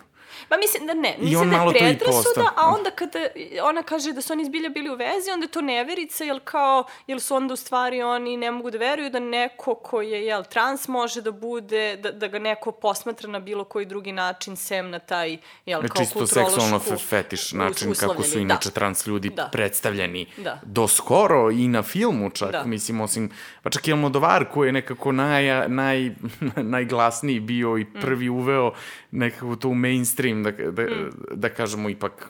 Pa mislim da ne, mislim da je predrasuda, a onda kada ona kaže da su oni izbilja bili u vezi, onda je to neverica, jel kao, jel su onda u stvari oni ne mogu da veruju da neko ko je, jel, trans može da bude, da, da ga neko posmatra na bilo koji drugi način, sem na taj, jel, kao Čisto seksualno fetiš način kako su inače da. trans ljudi da. predstavljeni da. do skoro i na filmu čak, da. mislim, osim, pa čak i Almodovar koji je nekako naj, naj, (laughs) najglasniji bio i prvi mm. uveo nekako to u mainstream, da, da, mm. da kažemo ipak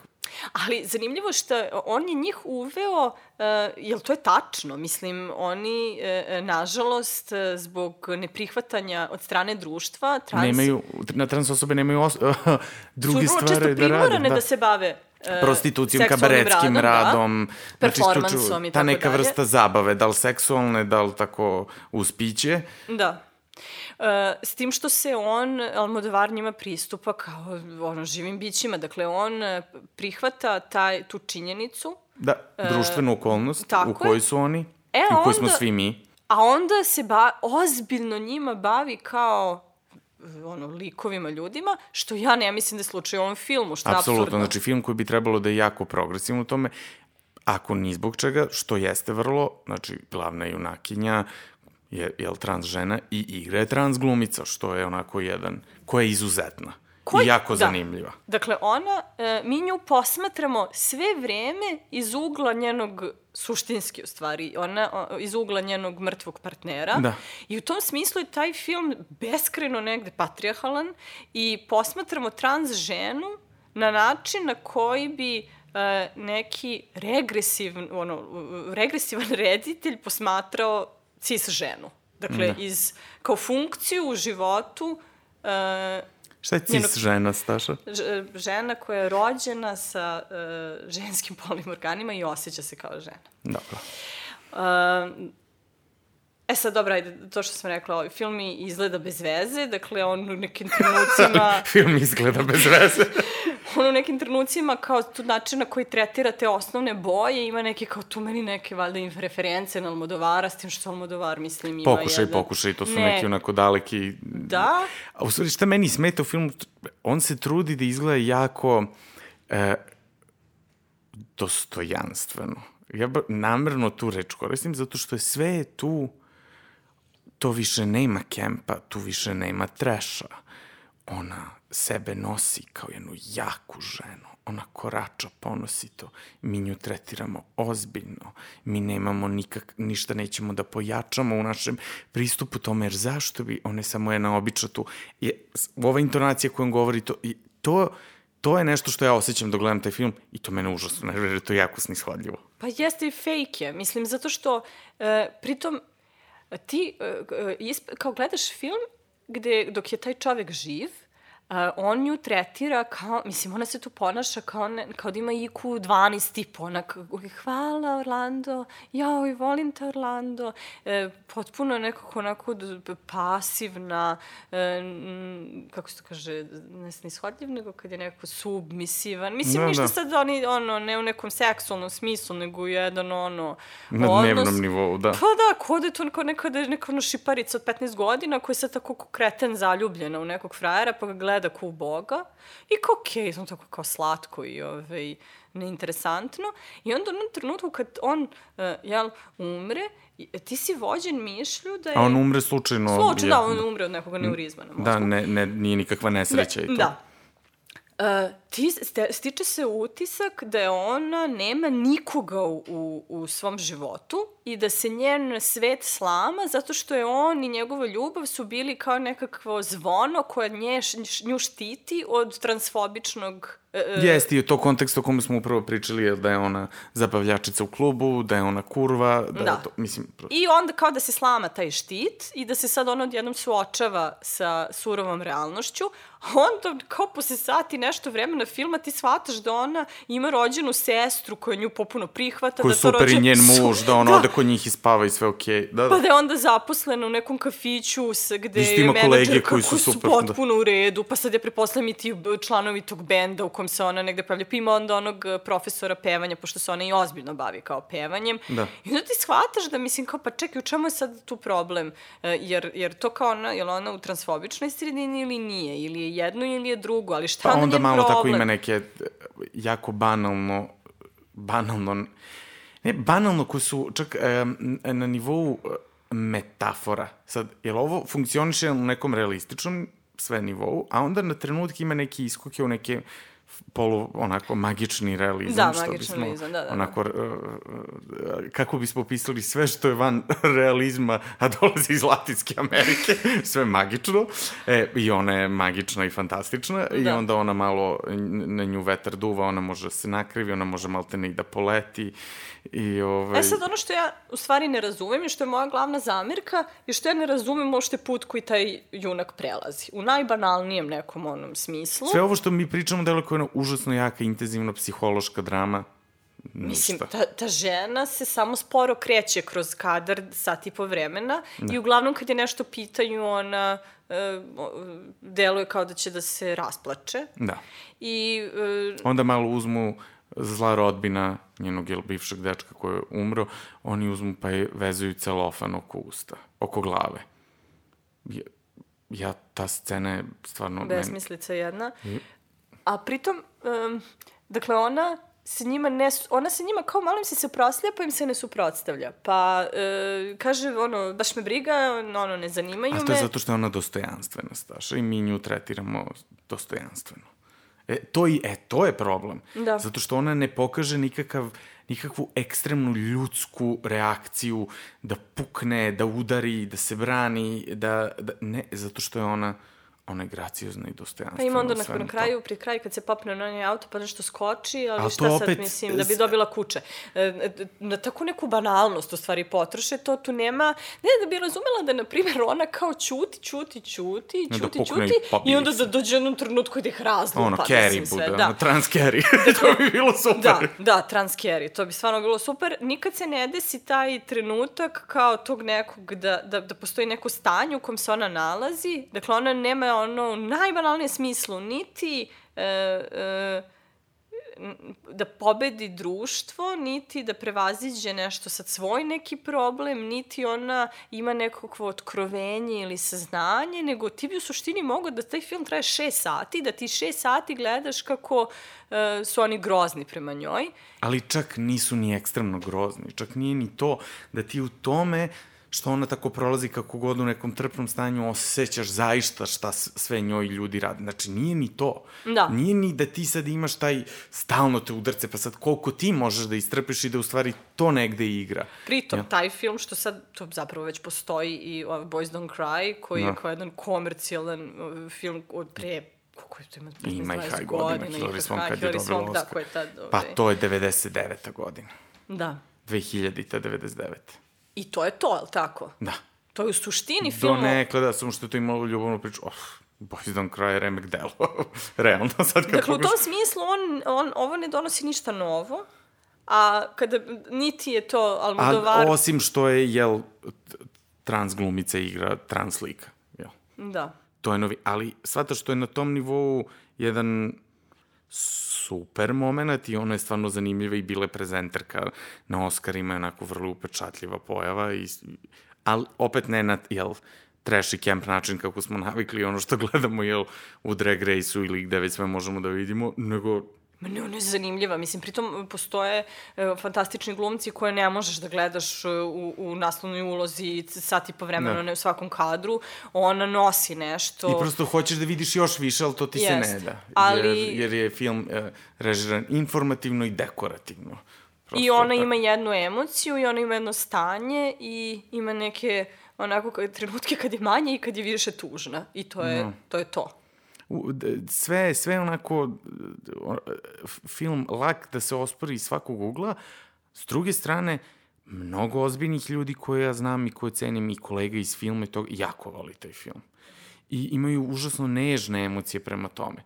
Ali zanimljivo što on je njih uveo, uh, jel to je tačno? Mislim, oni, uh, nažalost, zbog neprihvatanja od strane društva... Trans... Nemaju, na trans osobe nemaju os, uh, (laughs) druge su stvari da rade. Su da. da se bave prostitucijom, kabaretskim radom, radom da, performansom znači, i tako Ta neka dalje. vrsta zabave, da li seksualne, da li tako uspiće. Da. Uh, s tim što se on, Almodovar njima pristupa kao ono, živim bićima, dakle on e, prihvata taj, tu činjenicu. Da, e, društvenu okolnost uh, u kojoj su oni e, i u kojoj smo svi mi. A onda se ba, ozbiljno njima bavi kao ono, likovima, ljudima, što ja ne mislim da je slučaj u ovom filmu, što je Apsolutno, absurdno. znači film koji bi trebalo da je jako progresivno u tome, ako ni zbog čega, što jeste vrlo, znači glavna junakinja je, je trans žena i igra je trans glumica, što je onako jedan, koja je izuzetna. Koji, I jako da. zanimljiva. Dakle, ona, e, mi nju posmatramo sve vreme iz ugla njenog, suštinski u stvari, ona o, iz ugla njenog mrtvog partnera. Da. I u tom smislu je taj film beskreno negde patriarhalan i posmatramo trans ženu na način na koji bi e, neki regresiv, ono, regresivan reditelj posmatrao cis ženu. Dakle, da. iz, kao funkciju u životu... Uh, Šta je cis njenog, žena, Staša? Žena koja je rođena sa uh, ženskim (laughs) polnim organima i osjeća se kao žena. Dobro. Uh, E sad, dobra, ajde, to što sam rekla, ovaj film izgleda bez veze, dakle, on u nekim trenucima... (laughs) film izgleda bez veze. (laughs) (laughs) on u nekim trenucima, kao tu način na koji tretira te osnovne boje, ima neke, kao tu meni neke, valjda, reference na Almodovara, s tim što Almodovar, mislim, ima pokušaj, jedan... Pokušaj, to su ne. neki onako daleki... Da. A u stvari, šta meni smeta u filmu, on se trudi da izgleda jako... E, dostojanstveno. Ja namerno tu reč koristim zato što je sve tu to više nema kempa, tu više nema treša. Ona sebe nosi kao jednu jaku ženu. Ona korača ponosito. Mi nju tretiramo ozbiljno. Mi nemamo nikak, ništa nećemo da pojačamo u našem pristupu tome, jer zašto bi, ona je samo jedna obična tu. Je, ova intonacija kojom govori, to, to, to je nešto što ja osjećam dok gledam taj film i to mene užasno nervira, to je jako snishodljivo. Pa jeste i fake je. Mislim, zato što e, pritom ti e, e isp, kao gledaš film gde dok je taj čovek živ, Uh, on nju tretira kao, mislim, ona se tu ponaša kao, ne, kao da ima IQ 12 tipa, ona hvala Orlando, jao, volim te Orlando, e, potpuno nekako onako pasivna, e, kako se to kaže, ne nishodljiv, nego kad je nekako submisivan, mislim, da, ništa da. sad oni, ono, ne u nekom seksualnom smislu, nego jedan, ono, Na odnos, dnevnom nivou, da. Pa da, kod je to neko, neko, neko, ono šiparica od 15 godina koja je sad tako kreten zaljubljena u nekog frajera, pa ga gleda gleda ko Boga i kao okej, okay, sam tako kao slatko i ovaj, neinteresantno. I onda u trenutku kad on, uh, jel, umre, ti si vođen mišlju da je... A on umre slučajno... Slučajno, da, on umre od nekog neurizma na mozgu. Da, ne, ne, nije nikakva nesreća ne, i to. Da, ti, ste, stiče se utisak da je ona nema nikoga u, u, u svom životu i da se njen svet slama zato što je on i njegova ljubav su bili kao nekakvo zvono koje nje, nju štiti od transfobičnog Uh, Jeste, i u to kontekstu o kome smo upravo pričali je da je ona zabavljačica u klubu, da je ona kurva, da, da. je to, mislim... I onda kao da se slama taj štit i da se sad ona odjednom suočava sa surovom realnošću, onda kao posle sati nešto vremena filma ti shvataš da ona ima rođenu sestru koja nju popuno prihvata. Koju da super rođen... i njen muž, da ona da. ode kod njih i spava i sve okej. Okay. Da, da. Pa da je onda zaposlena u nekom kafiću sa, gde je menadžer koji su, super, su da. potpuno da. u redu, pa sad je preposledam i ti članovi tog benda u kom se ona negde pravlja. Pa ima onda onog eh, profesora pevanja, pošto se ona i ozbiljno bavi kao pevanjem. Da. I onda ti shvataš da mislim kao, pa čekaj, u čemu je sad tu problem? Eh, jer, jer to kao ona, je ona u transfobičnoj sredini ili nije? Ili je jedno ili je drugo? Ali šta pa onda malo problem? tako ima neke eh, jako banalno, banalno, ne banalno ko su čak e, na nivou metafora. Sad, je li ovo funkcioniše u nekom realističnom sve nivou, a onda na trenutke ima neki iskoke u neke polu onako magični realizam. Da, što magični bismo, realizam, da, da, da. Onako, uh, kako bismo opisali sve što je van (laughs) realizma, a dolazi iz Latinske Amerike, (laughs) sve magično. E, I ona je magična i fantastična da. i onda ona malo, na nju vetar duva, ona može da se nakrivi, ona može malte ne i da poleti. (laughs) I, ovaj... E sad, ono što ja u stvari ne razumem i što je moja glavna zamirka je što ja ne razumem uopšte put koji taj junak prelazi. U najbanalnijem nekom onom smislu. Sve ovo što mi pričamo delo kao jedna užasno jaka, intenzivna psihološka drama. Ništa. Mislim, ta, ta žena se samo sporo kreće kroz kadar sat i po vremena da. i uglavnom kad je nešto pitaju, ona e, deluje kao da će da se rasplače. Da. I... E, Onda malo uzmu zla rodbina njenog jel, bivšeg dečka koji je umro, oni uzmu pa je vezuju celofan oko usta, oko glave. Ja, ja ta scena je stvarno... Besmislica jedna. I... A pritom, um, dakle, ona se njima ne, ona se njima kao malo im se suprotstavlja, pa im se ne suprotstavlja. Pa e, kaže, ono, baš me briga, ono, ne zanimaju me. A to je zato što je ona dostojanstvena, Staša, i mi nju tretiramo dostojanstveno. E, to, i, e, to je problem. Da. Zato što ona ne pokaže nikakav, nikakvu ekstremnu ljudsku reakciju da pukne, da udari, da se brani, da, da ne, zato što je ona ona je graciozna i dostojanstvena. Pa ima onda na, na kraju, pri kraju kad se popne na onaj auto pa nešto skoči, ali A šta opet, sad mislim, da bi dobila kuće. E, e, na takvu neku banalnost u stvari potroše, to tu nema, ne da bi razumela da, na primjer, ona kao čuti, čuti, čuti, da čuti, da čuti, i, i onda da dođe jednom trenutku da ih razlupa. Ono, carry bude, da. ono, trans carry. to bi bilo super. Da, da, trans carry, to bi stvarno bilo super. Nikad se ne desi taj trenutak kao tog nekog da, da, da postoji neko stanje u kom se ona nalazi, dakle ona nema ono, u najbanalnijem smislu, niti e, e, da pobedi društvo, niti da prevaziđe nešto sad svoj neki problem, niti ona ima nekakvo otkrovenje ili saznanje, nego ti bi u suštini mogo da taj film traje šest sati, da ti šest sati gledaš kako uh, su oni grozni prema njoj. Ali čak nisu ni ekstremno grozni, čak nije ni to da ti u tome što ona tako prolazi kako god u nekom trpnom stanju osjećaš zaista šta sve njoj ljudi rade. Znači, nije ni to. Da. Nije ni da ti sad imaš taj stalno te udarce, pa sad koliko ti možeš da istrpiš i da u stvari to negde igra. Pritom, ja. taj film što sad, to zapravo već postoji i uh, Boys Don't Cry, koji da. je kao jedan komercijalan uh, film od pre kako je to ima 15 ima i high godina, Hilary Swank kad je dobila Oscar. Da, je tad. Pa to je 99. godina. Da. 2000. 99. I to je to, je li tako? Da. To je u suštini film. Do nekle, da, samo što je to imalo ljubavnu priču. Oh, Boys Don't Cry, remek delo. (laughs) Realno, sad kad Dakle, u tom smislu, on, on, ovo ne donosi ništa novo, a kada, niti je to Almodovar... A, osim što je, jel, trans glumica igra trans lika, jel? Da. To je novi, ali svata što je na tom nivou jedan super moment i ona je stvarno zanimljiva i bila je prezenterka na Oscarima, onako vrlo upečatljiva pojava, i, ali opet ne na, jel, trash i camp način kako smo (laughs) navikli, ono što gledamo, jel, u Drag Race-u ili gde već sve možemo da vidimo, nego Ma ne, ona je zanimljiva. Mislim, pritom postoje e, fantastični glumci koje ne možeš da gledaš e, u, u naslovnoj ulozi sat i po vremena da. ne u svakom kadru. Ona nosi nešto. I prosto hoćeš da vidiš još više, ali to ti Jest. se ne da. Ali... Jer, jer je film e, režiran informativno i dekorativno. Prosto I ona tako. ima jednu emociju i ona ima jedno stanje i ima neke onako trenutke kad je manje i kad je više tužna. I to je, no. to, je to sve, sve onako film lak da se ospori iz svakog ugla. S druge strane, mnogo ozbiljnih ljudi koje ja znam i koje cenim i kolega iz filma i to jako voli taj film. I imaju užasno nežne emocije prema tome.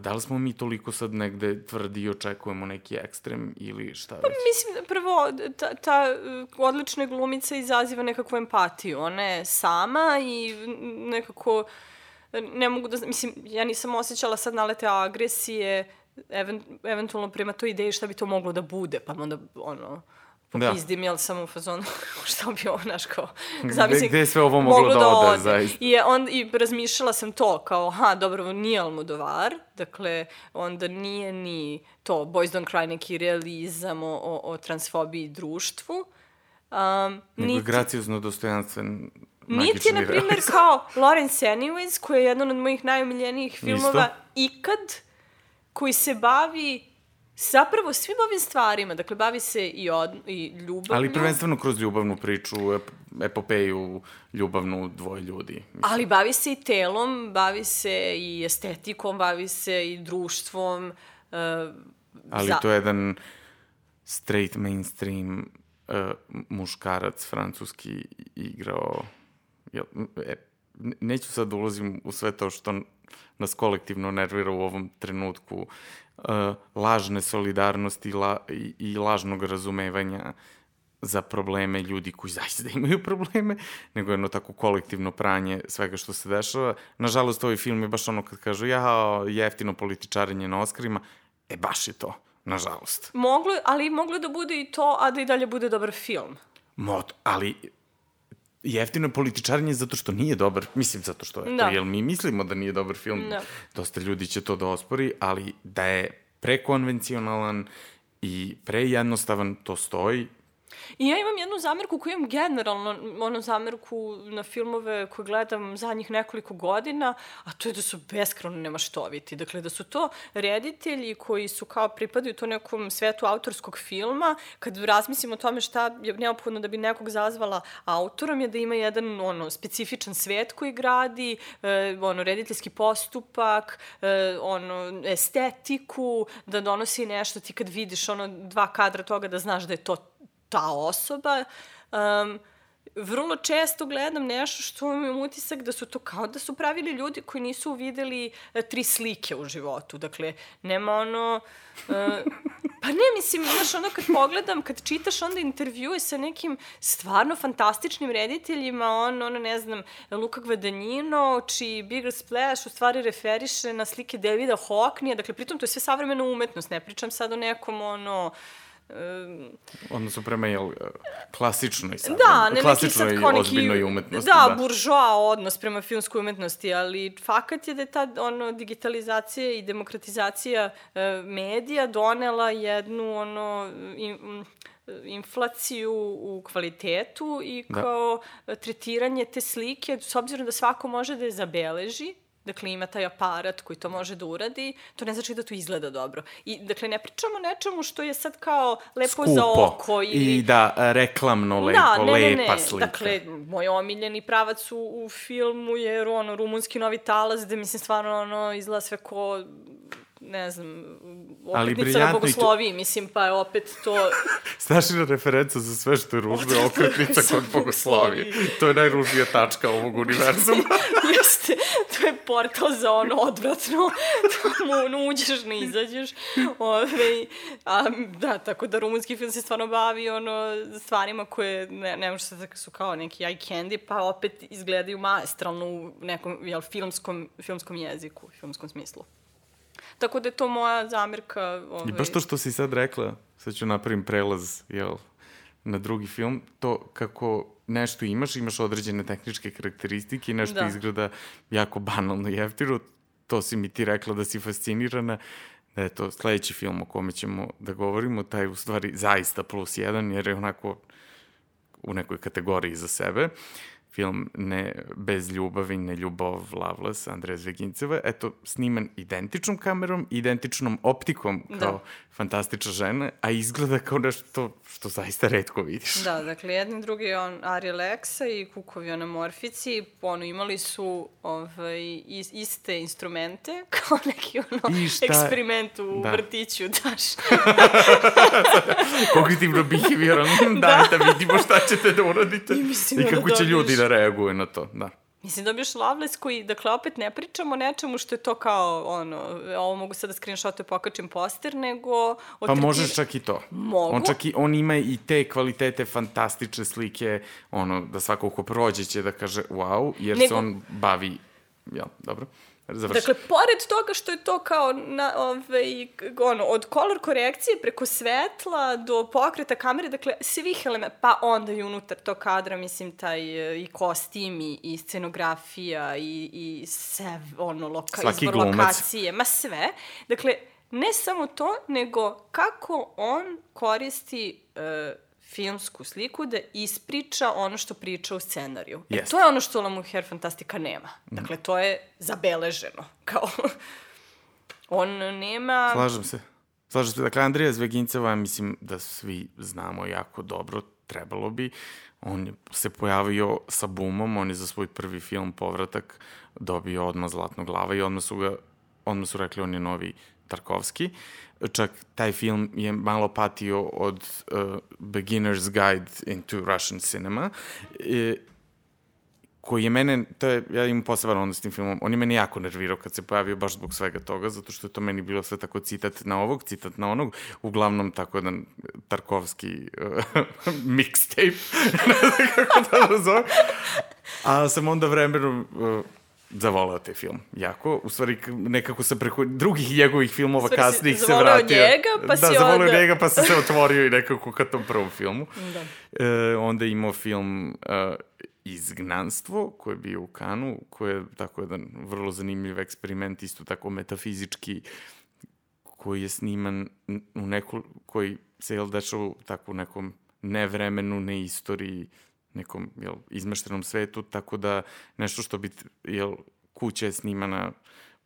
Da li smo mi toliko sad negde tvrdi i očekujemo neki ekstrem ili šta pa, Mislim, prvo, ta, ta odlična glumica izaziva nekakvu empatiju. Ona je sama i nekako ne mogu da, mislim, ja nisam osjećala sad nalete agresije, event, eventualno prema toj ideji šta bi to moglo da bude, pa onda, ono, da. jel sam u fazonu, (laughs) šta bi ovo, znaš, kao, zamislim, gde, gde sve ovo moglo, moglo da, da ode, ode. zaista. I, on, I razmišljala sam to, kao, ha, dobro, nije Almodovar, dakle, onda nije ni to, Boys Don't Cry, neki realizam o, o, o transfobiji društvu, Um, Nego niti... graciozno dostojanstven Niti je, na primjer, kao Lawrence Anyways, koji je jedan od mojih najomiljenijih filmova Isto? ikad, koji se bavi zapravo svim ovim stvarima. Dakle, bavi se i, od, i ljubavno. Ali prvenstveno kroz ljubavnu priču, ep, epopeju ljubavnu dvoje ljudi. Mislim. Ali bavi se i telom, bavi se i estetikom, bavi se i društvom. Uh, Ali za... to je jedan straight mainstream uh, muškarac francuski igrao jel, e, neću sad da ulazim u sve to što nas kolektivno nervira u ovom trenutku, uh, lažne solidarnosti la, i, i lažnog razumevanja za probleme ljudi koji zaista (laughs) imaju probleme, nego jedno tako kolektivno pranje svega što se dešava. Nažalost, ovaj film je baš ono kad kažu ja, jeftino političarenje na Oscarima, e baš je to, nažalost. Moglo, ali moglo da bude i to, a da i dalje bude dobar film. Mod, ali jeftino je političarenje zato što nije dobar, mislim zato što je da. to, jer mi mislimo da nije dobar film, da. dosta ljudi će to da ospori, ali da je prekonvencionalan i prejednostavan, to stoji, I ja imam jednu zamerku koju imam generalno, ono zamerku na filmove koje gledam zadnjih nekoliko godina, a to je da su beskreno nemaštoviti. Dakle, da su to reditelji koji su kao pripadaju to nekom svetu autorskog filma, kad razmislimo o tome šta je neophodno da bi nekog zazvala autorom, je da ima jedan ono, specifičan svet koji gradi, e, ono, rediteljski postupak, e, ono, estetiku, da donosi nešto, ti kad vidiš ono, dva kadra toga da znaš da je to ta osoba. Um, vrlo često gledam nešto što imam utisak da su to kao da su pravili ljudi koji nisu uvideli e, tri slike u životu. Dakle, nema ono... E, pa ne, mislim, znaš, ono kad pogledam, kad čitaš onda intervjue sa nekim stvarno fantastičnim rediteljima, on, ono, ne znam, Luka Gvadanjino, čiji Bigger Splash u stvari referiše na slike Davida Hocknija, dakle, pritom to je sve savremena umetnost, ne pričam sad o nekom, ono, Um, Odnosno prema jel, klasičnoj sad, da, ne klasičnoj neki sad ozbiljnoj umetnosti. Da, da, buržoa odnos prema filmskoj umetnosti, ali fakat je da je ta ono, digitalizacija i demokratizacija e, medija donela jednu ono, i, inflaciju u kvalitetu i da. kao da. tretiranje te slike, s obzirom da svako može da je zabeleži, dakle ima taj aparat koji to može da uradi, to ne znači da to izgleda dobro. I dakle ne pričamo nečemu što je sad kao lepo Skupo. za oko ili i da reklamno lepo, da, ne, lepa ne, ne. slika. Dakle moj omiljeni pravac u, u filmu je ono rumunski novi talas gde mislim stvarno ono izgleda sve ko ne znam, okretnica na bogosloviji, mislim, pa je opet to... (laughs) Snašina referenca za sve što je ružno, okretnica kod (laughs) bogoslovije. to je najružnija tačka ovog univerzuma. (laughs) Jeste, to je portal za ono odvratno, tamo uđeš, ne izađeš. Ove, a, da, tako da rumunski film se stvarno bavi ono, stvarima koje ne, ne može se da su kao neki eye candy, pa opet izgledaju maestralno u nekom jel, filmskom, filmskom jeziku, filmskom smislu. Tako da je to moja zamirka. Ovaj... I baš to što si sad rekla, sad ću napravim prelaz, jel, na drugi film, to kako nešto imaš, imaš određene tehničke karakteristike i nešto da. izgleda jako banalno jeftiro, to si mi ti rekla da si fascinirana, da je to sledeći film o kome ćemo da govorimo, taj u stvari zaista plus jedan, jer je onako u nekoj kategoriji za sebe film ne bez ljubavi, ne ljubav Loveless, Andreja Zveginceva, eto, sniman identičnom kamerom, identičnom optikom da. kao da. fantastična žena, a izgleda kao nešto što zaista redko vidiš. Da, dakle, jedni drugi on Ari Lexa i Kukovi Morfici, ono, imali su ovaj, is, iste instrumente, (laughs) kao neki ono, eksperiment u da. vrtiću, daš. (laughs) Kognitivno behavioral, (laughs) da. da, da vidimo šta ćete da uradite i, i kako da će ljudi da reaguju na to, da. Mislim, dobiješ Loveless koji, dakle, opet ne pričamo o nečemu što je to kao, ono, ovo mogu sad da screenshotuje, pokačem poster, nego... Pa možeš čak i to. Mogu. On čak i, on ima i te kvalitete fantastične slike, ono, da svako ko prođe će da kaže wow, jer nego... se on bavi, ja, dobro. Završi. Dakle, pored toga što je to kao na, ove, ono, od kolor korekcije preko svetla do pokreta kamere, dakle, svih elementa, pa onda i unutar tog kadra, mislim, taj i kostim i, i scenografija i, i sve, ono, loka, Svaki izbor glumac. lokacije, ma sve. Dakle, ne samo to, nego kako on koristi uh, filmsku sliku da ispriča ono što priča u scenariju. Yes. E, to je ono što La Mujer Fantastika nema. Mm. Dakle, to je zabeleženo. (laughs) Kao, on nema... Slažem se. Slažem se. Dakle, Andrija Zveginceva, mislim da svi znamo jako dobro, trebalo bi. On je se pojavio sa Bumom, on je za svoj prvi film Povratak dobio odmah Zlatnog glava i odmah su ga odmah su rekli on je novi Tarkovski. Čak taj film je malo patio od uh, Beginner's Guide into Russian Cinema. E, koji je mene, to je, ja imam poseban odnos s tim filmom, on je mene jako nervirao kad se pojavio baš zbog svega toga, zato što je to meni bilo sve tako citat na ovog, citat na onog, uglavnom tako jedan Tarkovski uh, (laughs) mixtape, (laughs) ne znam kako da nazove. A sam onda vremenom uh, zavoleo taj film jako. U stvari, nekako sam preko drugih njegovih filmova Stvari, kasnijih se vratio. njega, pa da, si zavoleo onda... njega, pa sam se otvorio i nekako ka tom prvom filmu. Da. E, onda imao film uh, Izgnanstvo, koji je bio u Kanu, koji je tako jedan vrlo zanimljiv eksperiment, isto tako metafizički, koji je sniman u neku, koji se jel dešava tako u nekom nevremenu, ne istoriji, nekom jel, izmeštenom svetu, tako da nešto što bi, jel, kuća je snimana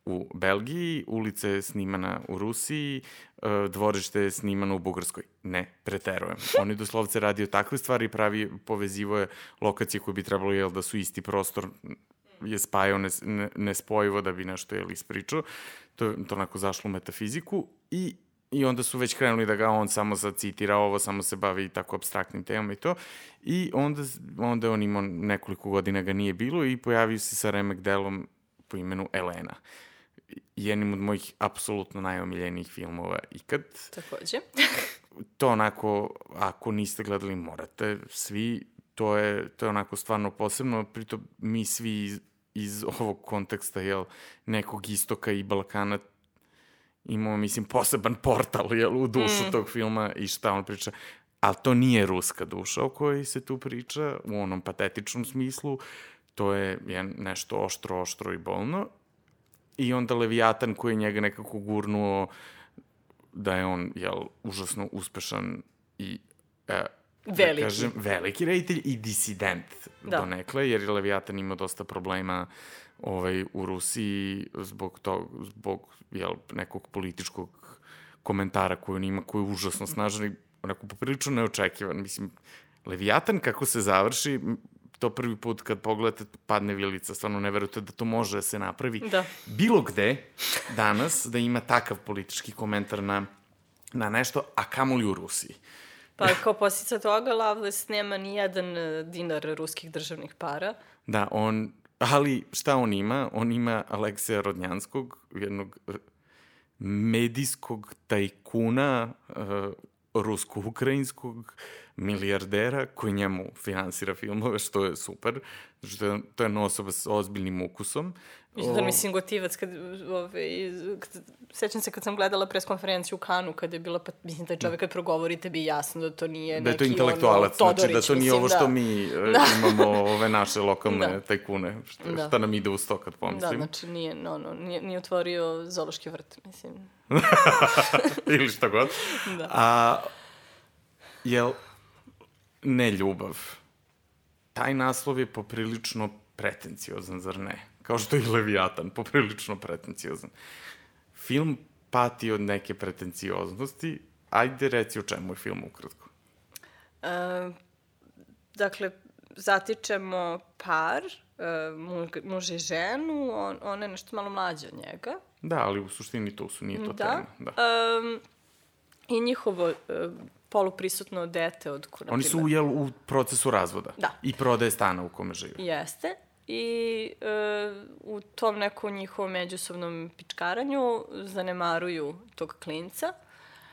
u Belgiji, ulica je snimana u Rusiji, e, dvorište je snimano u Bugarskoj. Ne, preterujem. (laughs) Oni doslovce radio takve stvari, pravi, povezivo je lokacije koje bi trebalo, jel, da su isti prostor, je spajao ne, ne, nespojivo da bi nešto, jel, ispričao. To je to onako zašlo u metafiziku i I onda su već krenuli da ga on samo sad citira ovo, samo se bavi tako abstraktnim temama i to. I onda, onda on imao nekoliko godina ga nije bilo i pojavio se sa remek delom po imenu Elena. Jednim od mojih apsolutno najomiljenijih filmova ikad. Takođe. (laughs) to onako, ako niste gledali, morate svi. To je, to je onako stvarno posebno, pritom mi svi iz, iz ovog konteksta, jel, nekog istoka i Balkana imamo, mislim, poseban portal jel, u dušu mm. tog filma i šta on priča. Ali to nije ruska duša o kojoj se tu priča, u onom patetičnom smislu. To je, je nešto oštro, oštro i bolno. I onda Leviatan koji je njega nekako gurnuo da je on, jel, užasno uspešan i e, veliki. Da kažem, veliki reditelj i disident da. do nekle, jer je Leviatan imao dosta problema ovaj, u Rusiji zbog, tog, zbog jel, nekog političkog komentara koji on ima, koji je užasno snažan i onako poprilično neočekivan. Mislim, Leviatan kako se završi, to prvi put kad pogledate padne vilica, stvarno ne verujete da to može da se napravi. Da. Bilo gde danas da ima takav politički komentar na, na nešto, a kamoli u Rusiji. Pa kao posljedica toga Loveless nema ni jedan e, dinar ruskih državnih para. Da, on, ali šta on ima? On ima Alekseja Rodnjanskog, jednog e, medijskog tajkuna uh, rusko-ukrajinskog milijardera koji njemu finansira filmove, što je super. Znači, to je, to je jedna osoba sa ozbiljnim ukusom. Mislim da mislim gotivac, kad, ove, kad, sećam se kad sam gledala preskonferenciju u Kanu, kad je bila, pa, mislim, taj čovek kad progovori, tebi jasno da to nije da neki, to intelektualac, ono, Todorić, znači da to nije ovo što da. mi e, (laughs) da. imamo ove naše lokalne da. tajkune, šta, da. šta nam ide uz to kad pomislim. Da, znači nije, no, no, nije, nije otvorio zološki vrt, mislim. (laughs) Ili šta god. Da. A, jel, ne ljubav. Taj naslov je poprilično pretenciozan, zar ne? Kao što je Leviatan, poprilično pretenciozan. Film pati od neke pretencioznosti. Ajde reci o čemu je film ukratko. E, dakle, zatičemo par, e, muž i ženu, on, ona je nešto malo mlađa od njega. Da, ali u suštini to su, nije to da. tema. Da. E, I njihovo e, poluprisutno dete od... Naprimер, Oni su jel, u procesu razvoda. Da. I prodaje stana u kome žive. Jeste. I e, u tom nekom njihovom međusobnom pičkaranju zanemaruju tog klinca.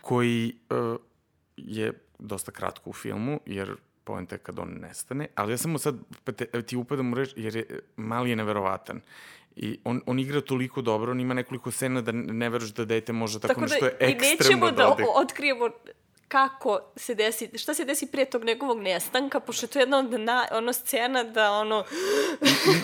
Koji e, je dosta kratko u filmu, jer poenta je kad on nestane, ali ja samo sad pa te, ti upadam u reč, jer je, mali je neverovatan. I on, on igra toliko dobro, on ima nekoliko scena da ne veruješ da dete može tako, tako da nešto je ekstremno da... Tako da i nećemo da otkrijemo kako se desi, šta se desi prije tog njegovog nestanka, pošto je to jedna od na, ono scena da ono...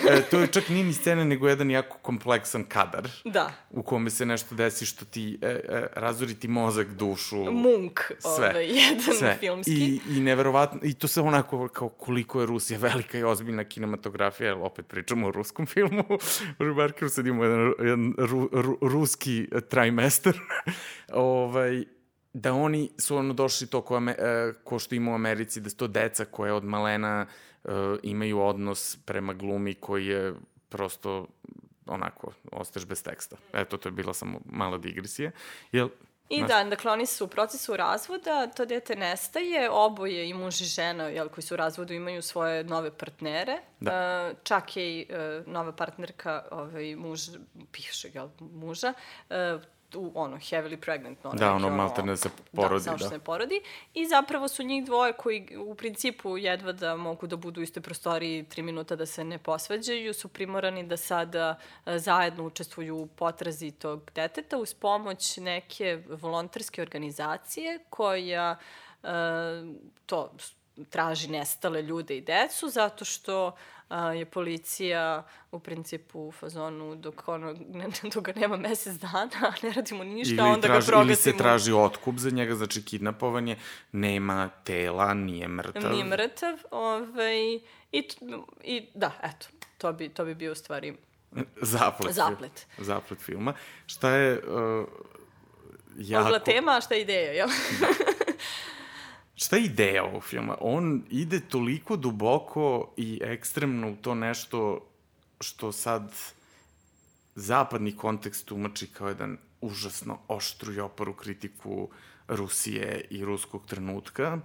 e, to je čak nije ni scena, nego jedan jako kompleksan kadar. Da. U kome se nešto desi što ti e, e, razori ti mozak, dušu. Munk, sve. Ovaj, jedan sve. filmski. I, I neverovatno, i to se onako kao koliko je Rusija velika i ozbiljna kinematografija, jer opet pričamo o ruskom filmu. (laughs) U Ribarkeru sad imamo jedan, jedan ru, ru, ruski trimester. (laughs) ovaj, da oni su ono došli to ko, uh, ko što ima u Americi, da su to deca koje od malena uh, imaju odnos prema glumi koji je prosto onako, ostaješ bez teksta. Eto, to je bila samo mala digresija. Jel, I da, dakle, oni su u procesu razvoda, to dete nestaje, oboje i muž i žena, jel, koji su u razvodu, imaju svoje nove partnere. Da. Uh, čak je i uh, nova partnerka, ovaj, muž, bivšeg, jel, muža, uh, u, ono, heavily pregnant. Ono, da, ono, malte ne se porodi. Da, da. se ne porodi. I zapravo su njih dvoje koji u principu jedva da mogu da budu u istoj prostoriji tri minuta da se ne posveđaju, su primorani da sada e, zajedno učestvuju u potrazi tog deteta uz pomoć neke volonterske organizacije koja e, to traži nestale ljude i decu zato što a, je policija u principu u fazonu dok, ono, ne, (laughs) dok ga nema mesec dana, (laughs) ne radimo ništa, ili onda traži, ga progasimo. Ili se traži otkup za njega, znači kidnapovanje, nema tela, nije mrtav. Nije mrtav, ovaj, i, i da, eto, to bi, to bi bio u stvari (laughs) Zaplet. Zaplet. Zaplet filma. Šta je uh, jako... Ogla tema, a šta je ideja, jel? Šta je ideja ovog filma? On ide toliko duboko i ekstremno u to nešto što sad zapadni kontekst tumači kao jedan užasno oštru i oporu kritiku Rusije i ruskog trenutka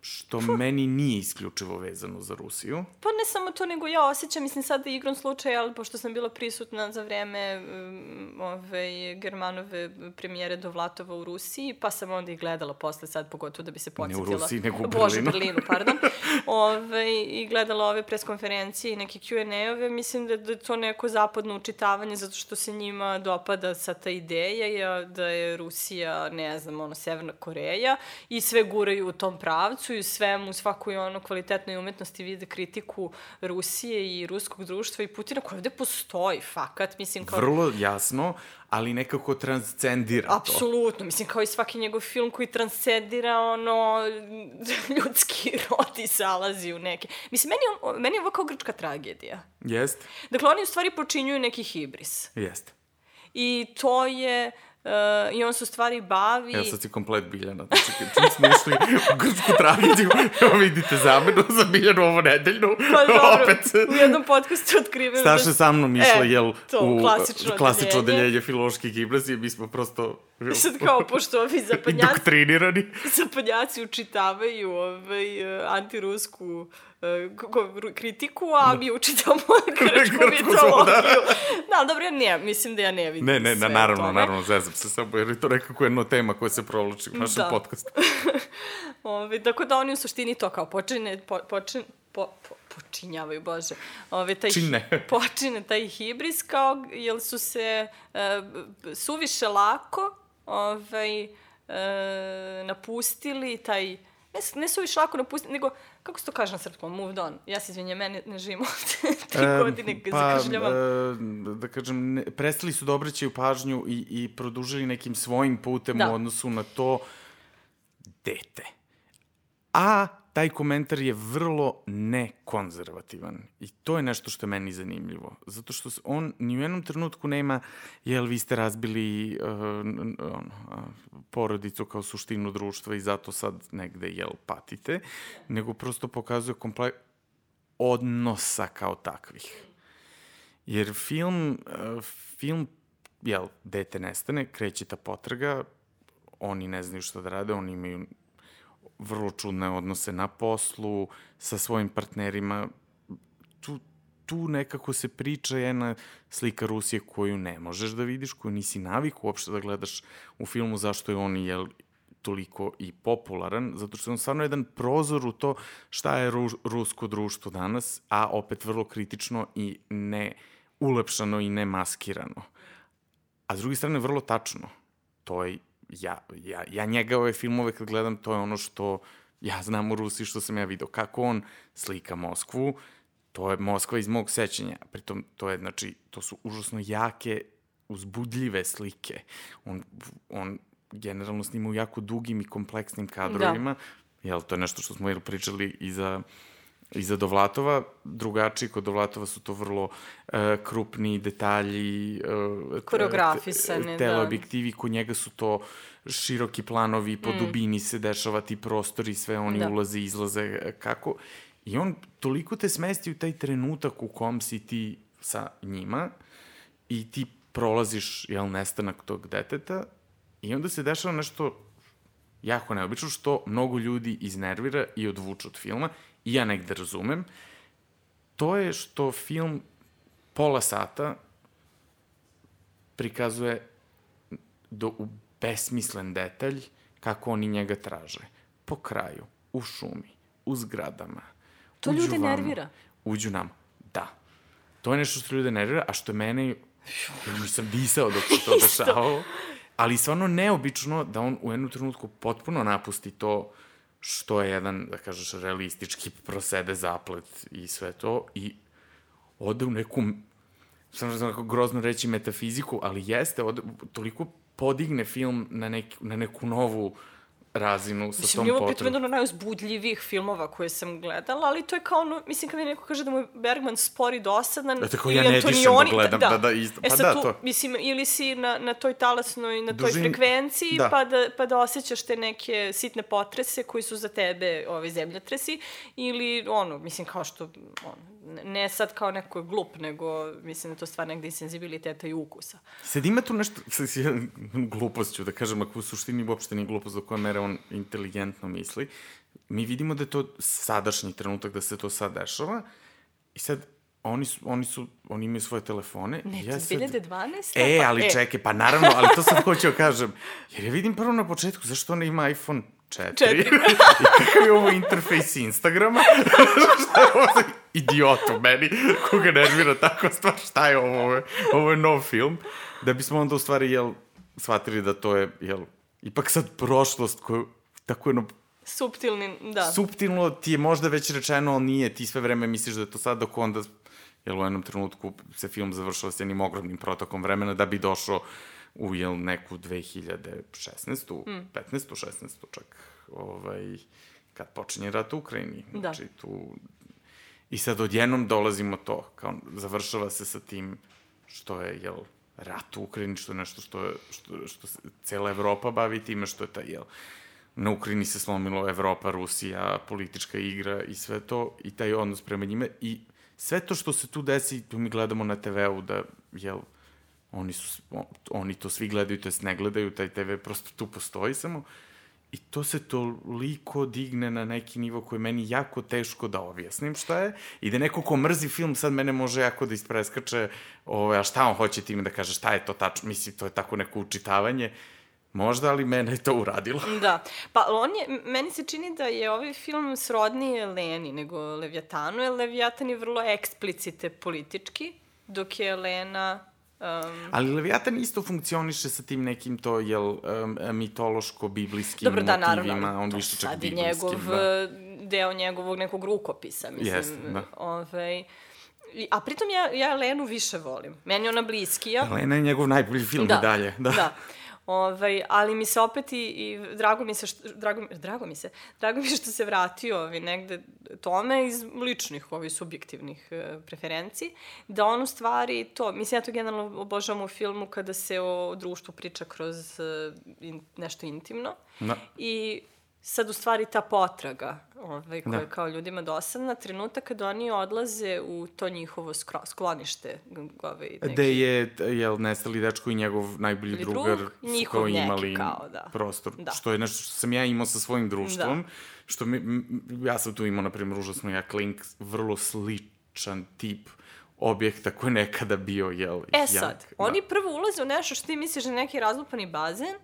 što Puh. meni nije isključivo vezano za Rusiju. Pa ne samo to, nego ja osjećam, mislim sad da igrom slučaj, ali pošto sam bila prisutna za vreme um, ove, Germanove premijere do Vlatova u Rusiji, pa sam onda i gledala posle sad, pogotovo da bi se podsjetila. Ne u Rusiji, nego u Berlinu. Bože, Berlinu, pardon. (laughs) ove, I gledala ove preskonferencije i neke Q&A-ove, mislim da, da je to neko zapadno učitavanje, zato što se njima dopada sa ta ideja da je Rusija, ne znam, ono, Severna Koreja i sve guraju u tom pravcu bacuju svemu, svakoj ono kvalitetnoj umetnosti vide kritiku Rusije i ruskog društva i Putina koji ovde postoji, fakat, mislim kao... Vrlo jasno, ali nekako transcendira to. Apsolutno, mislim kao i svaki njegov film koji transcendira ono (laughs) ljudski rod i zalazi u neke. Mislim, meni, on, meni je ovo kao grčka tragedija. Jest. Dakle, oni u stvari počinjuju neki hibris. Jest. I to je Uh, I on se u stvari bavi... Evo sad si komplet Biljana. Znači, čim smo u grčku tragediju, (laughs) evo vidite zamenu za Biljanu ovo nedeljnu. Pa dobro, Opet. u jednom podcastu otkrivaju... Staša da... sa mnom išla, e, jel, to, u klasično, klasično odeljenje filološke gimnazije, mi smo prosto... Sad kao, pošto ovi zapadnjaci... Indoktrinirani. (laughs) Zapadnjaci učitavaju ovaj, uh, antirusku uh, kritiku, a da. mi učitamo (laughs) (laughs) grčku mitologiju. Da, dobro, ja ne, mislim da ja ne vidim Ne, ne, da, naravno, tome. naravno, zezam se samo, jer je to nekako jedna tema koja se provlači u našem da. podcastu. Ove, tako da oni u suštini to kao počine, po, počine, po, po, počinjavaju, bože, ove, taj, Čine. počine taj hibris kao, jel su se uh, suviše lako ovaj, uh, napustili taj ne, ne su više lako napustiti, nego, kako se to kaže na srpskom, moved on. Ja se izvinjam, mene ne živim ovde (laughs) tri um, godine, pa. Uh, da kažem, ne, prestali su da obraćaju pažnju i, i produžili nekim svojim putem da. u odnosu na to dete. A taj komentar je vrlo nekonzervativan. I to je nešto što je meni zanimljivo. Zato što on ni u jednom trenutku nema, jel vi ste razbili uh, on, uh, porodicu kao suštinu društva i zato sad negde, jel, patite, nego prosto pokazuje komplet odnosa kao takvih. Jer film, uh, film, jel, dete nestane, kreće ta potraga, oni ne znaju šta da rade, oni imaju vrlo čudne odnose na poslu, sa svojim partnerima. Tu, tu nekako se priča jedna slika Rusije koju ne možeš da vidiš, koju nisi navik uopšte da gledaš u filmu, zašto je on jel, toliko i popularan, zato što je on stvarno jedan prozor u to šta je ru, rusko društvo danas, a opet vrlo kritično i ne ulepšano i ne maskirano. A s druge strane, vrlo tačno. To je ja, ja, ja njega ove filmove kad gledam, to je ono što ja znam u Rusiji, što sam ja vidio. Kako on slika Moskvu, to je Moskva iz mog sećanja. Pritom, to je, znači, to su užasno jake, uzbudljive slike. On, on generalno snima u jako dugim i kompleksnim kadrovima. Da. Jel, to je nešto što smo jel, pričali i za iza Dovlatova, drugačiji kod Dovlatova su to vrlo uh, krupni detalji, uh, koreografisani, teleobjektivi, da. kod njega su to široki planovi, po mm. dubini se dešava ti prostori, sve oni da. ulaze i izlaze e, kako. I on toliko te smesti u taj trenutak u kom si ti sa njima i ti prolaziš, jel, nestanak tog deteta i onda se dešava nešto jako neobično što mnogo ljudi iznervira i odvuče od filma i ja negde razumem, to je što film pola sata prikazuje do, u besmislen detalj kako oni njega traže. Po kraju, u šumi, u zgradama. To uđu ljude vamo, nervira. Uđu nam. Da. To je nešto što ljude nervira, a što mene... Ja nisam disao dok se to (laughs) dešavao. Ali stvarno neobično da on u jednu trenutku potpuno napusti to što je jedan, da kažeš, realistički prosede zaplet i sve to i ode u neku, sam znam kako grozno reći metafiziku, ali jeste, ode, toliko podigne film na, nek, na neku novu razinu sa mislim, tom potrebom. Mislim, nije ovo jedan od najuzbudljivih filmova koje sam gledala, ali to je kao ono, mislim, kad mi neko kaže da mu je Bergman spori dosadan, da, tako ja ne dišem da gledam, da, da, da isto, e, pa da, tu, to. Mislim, ili si na, na toj talasnoj, na toj Dužin, frekvenciji, da. pa, da, pa da osjećaš te neke sitne potrese koji su za tebe ovaj, zemljotresi, ili ono, mislim, kao što, ono, ne sad kao neko glup, nego mislim da to stvar negde i senzibiliteta i ukusa. Sad ima tu nešto, sad (laughs) glupost ću da kažem, ako u suštini uopšte nije glupost do koje mere on inteligentno misli, mi vidimo da je to sadašnji trenutak da se to sad dešava i sad oni su, oni su, oni imaju svoje telefone. Ne, ja 2012. E, pa, ali e. čekaj, pa naravno, ali to sad (laughs) hoću da kažem. Jer ja vidim prvo na početku, zašto ona ima iPhone 4? 4. (laughs) I kakav je ovo interfejs Instagrama? (laughs) šta je ovo za idiotu meni, koga nervira tako stvar, šta je ovo? Ovo je, ovo je nov film. Da bismo onda u stvari, jel, shvatili da to je, jel, ipak sad prošlost koju tako jedno Subtilni, da. Subtilno ti je možda već rečeno, ali nije, ti sve vreme misliš da je to sad, dok onda, jel u jednom trenutku se film završava s jednim ogromnim protokom vremena da bi došao u jel, neku 2016. Mm. 15. 16. čak, ovaj, kad počinje rat u Ukrajini. Da. Znači, tu... I sad odjednom dolazimo to, kao završava se sa tim što je, jel, rat u Ukrajini, što je nešto što, je, što, što se cela Evropa bavi time, što je taj, jel, na Ukrajini se slomilo Evropa, Rusija, politička igra i sve to, i taj odnos prema njime, i sve to što se tu desi, tu mi gledamo na TV-u da, jel, oni, su, oni to svi gledaju, to jest ne gledaju, taj TV prosto tu postoji samo, I to se toliko digne na neki nivo koji je meni jako teško da objasnim šta je. I da neko ko mrzi film sad mene može jako da ispreskače, ovaj, a šta on hoće time da kaže, šta je to tačno, mislim, to je tako neko učitavanje. Možda, ali mene je to uradilo. (laughs) Da. Pa on je, meni se čini da je ovaj film srodnije Leni nego Leviatanu, jer Leviatan je vrlo eksplicite politički, dok je Lena Um, Ali Leviatan isto funkcioniše sa tim nekim to, jel, um, mitološko-biblijskim Dobro, da, motivima, naravno, on više čak biblijskim. Njegov, da. deo njegovog nekog rukopisa, mislim. Jest, da. Ovaj, a pritom ja, ja Lenu više volim. Meni je ona bliskija. Lena je njegov najbolji film da, i dalje. Da, da. Ovaj, ali mi se opet i, i drago mi se što, drago, drago mi se, drago mi što se vratio ovaj, negde tome iz ličnih, ovih subjektivnih e, preferenciji, da on u stvari to, mislim ja to generalno obožavam u filmu kada se o društvu priča kroz e, in, nešto intimno. Da. I sad u stvari ta potraga ovaj, koja da. je kao ljudima dosadna, trenutak kada oni odlaze u to njihovo skro, sklonište. Ovaj, neki... Gde je, jel, nestali dečko i njegov najbolji drug, drugar njihov koji imali kao, da. prostor. Da. Što je nešto što sam ja imao sa svojim društvom. Da. Što mi, ja sam tu imao, na primjer, užasno jak link, vrlo sličan tip objekta koji je nekada bio, jel, E jak, sad, da. oni prvo ulaze u nešto što ti misliš da je neki razlupani bazen,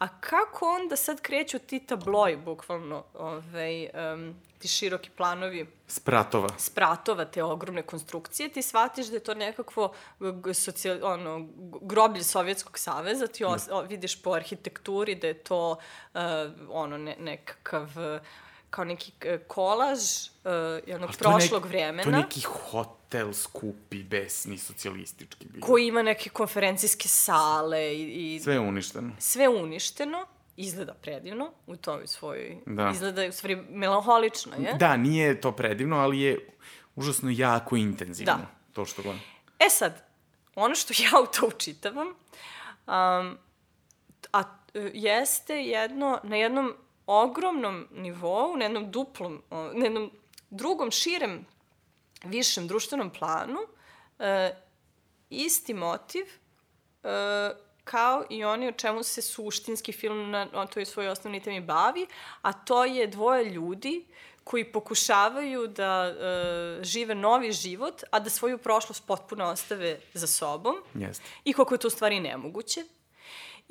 A kako onda sad kreću ti tabloji, bukvalno, ovaj, um, ti široki planovi? Spratova. Spratova, te ogromne konstrukcije, ti shvatiš da je to nekakvo socijal, ono, groblje Sovjetskog saveza, ti os, o, vidiš po arhitekturi da je to uh, ono, ne, nekakav kao neki e, kolaž uh, jednog prošlog nek, vremena. To je neki hotel skupi, besni, socijalistički. Bio. Koji ima neke konferencijske sale i... i sve je uništeno. Sve je uništeno izgleda predivno u toj svojoj... Da. Izgleda u stvari melanholično, je? Da, nije to predivno, ali je užasno jako intenzivno. Da. To što gledam. E sad, ono što ja u to učitavam, um, a jeste jedno, na jednom ogromnom nivou, na jednom duplom, na jednom drugom, širem, višem društvenom planu, e, isti motiv e, kao i oni o čemu se suštinski film na, na toj svoj osnovni temi bavi, a to je dvoje ljudi koji pokušavaju da e, žive novi život, a da svoju prošlost potpuno ostave za sobom. Yes. I koliko je to u stvari nemoguće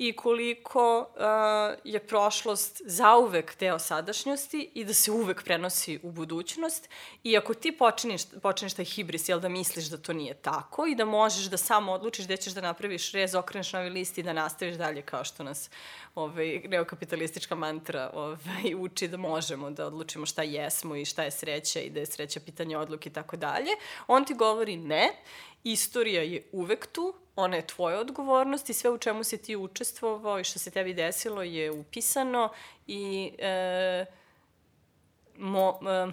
i koliko uh, je prošlost zauvek deo sadašnjosti i da se uvek prenosi u budućnost. I ako ti počinješ, počinješ taj hibris, jel da misliš da to nije tako i da možeš da samo odlučiš gde ćeš da napraviš rez, okreneš novi list i da nastaviš dalje kao što nas ovaj, neokapitalistička mantra ovaj, (laughs) uči da možemo da odlučimo šta jesmo i šta je sreća i da je sreća pitanje odluke i tako dalje, on ti govori ne, istorija je uvek tu, ona je tvoja odgovornost i sve u čemu si ti učestvovao i što se tebi desilo je upisano i e, mo, e,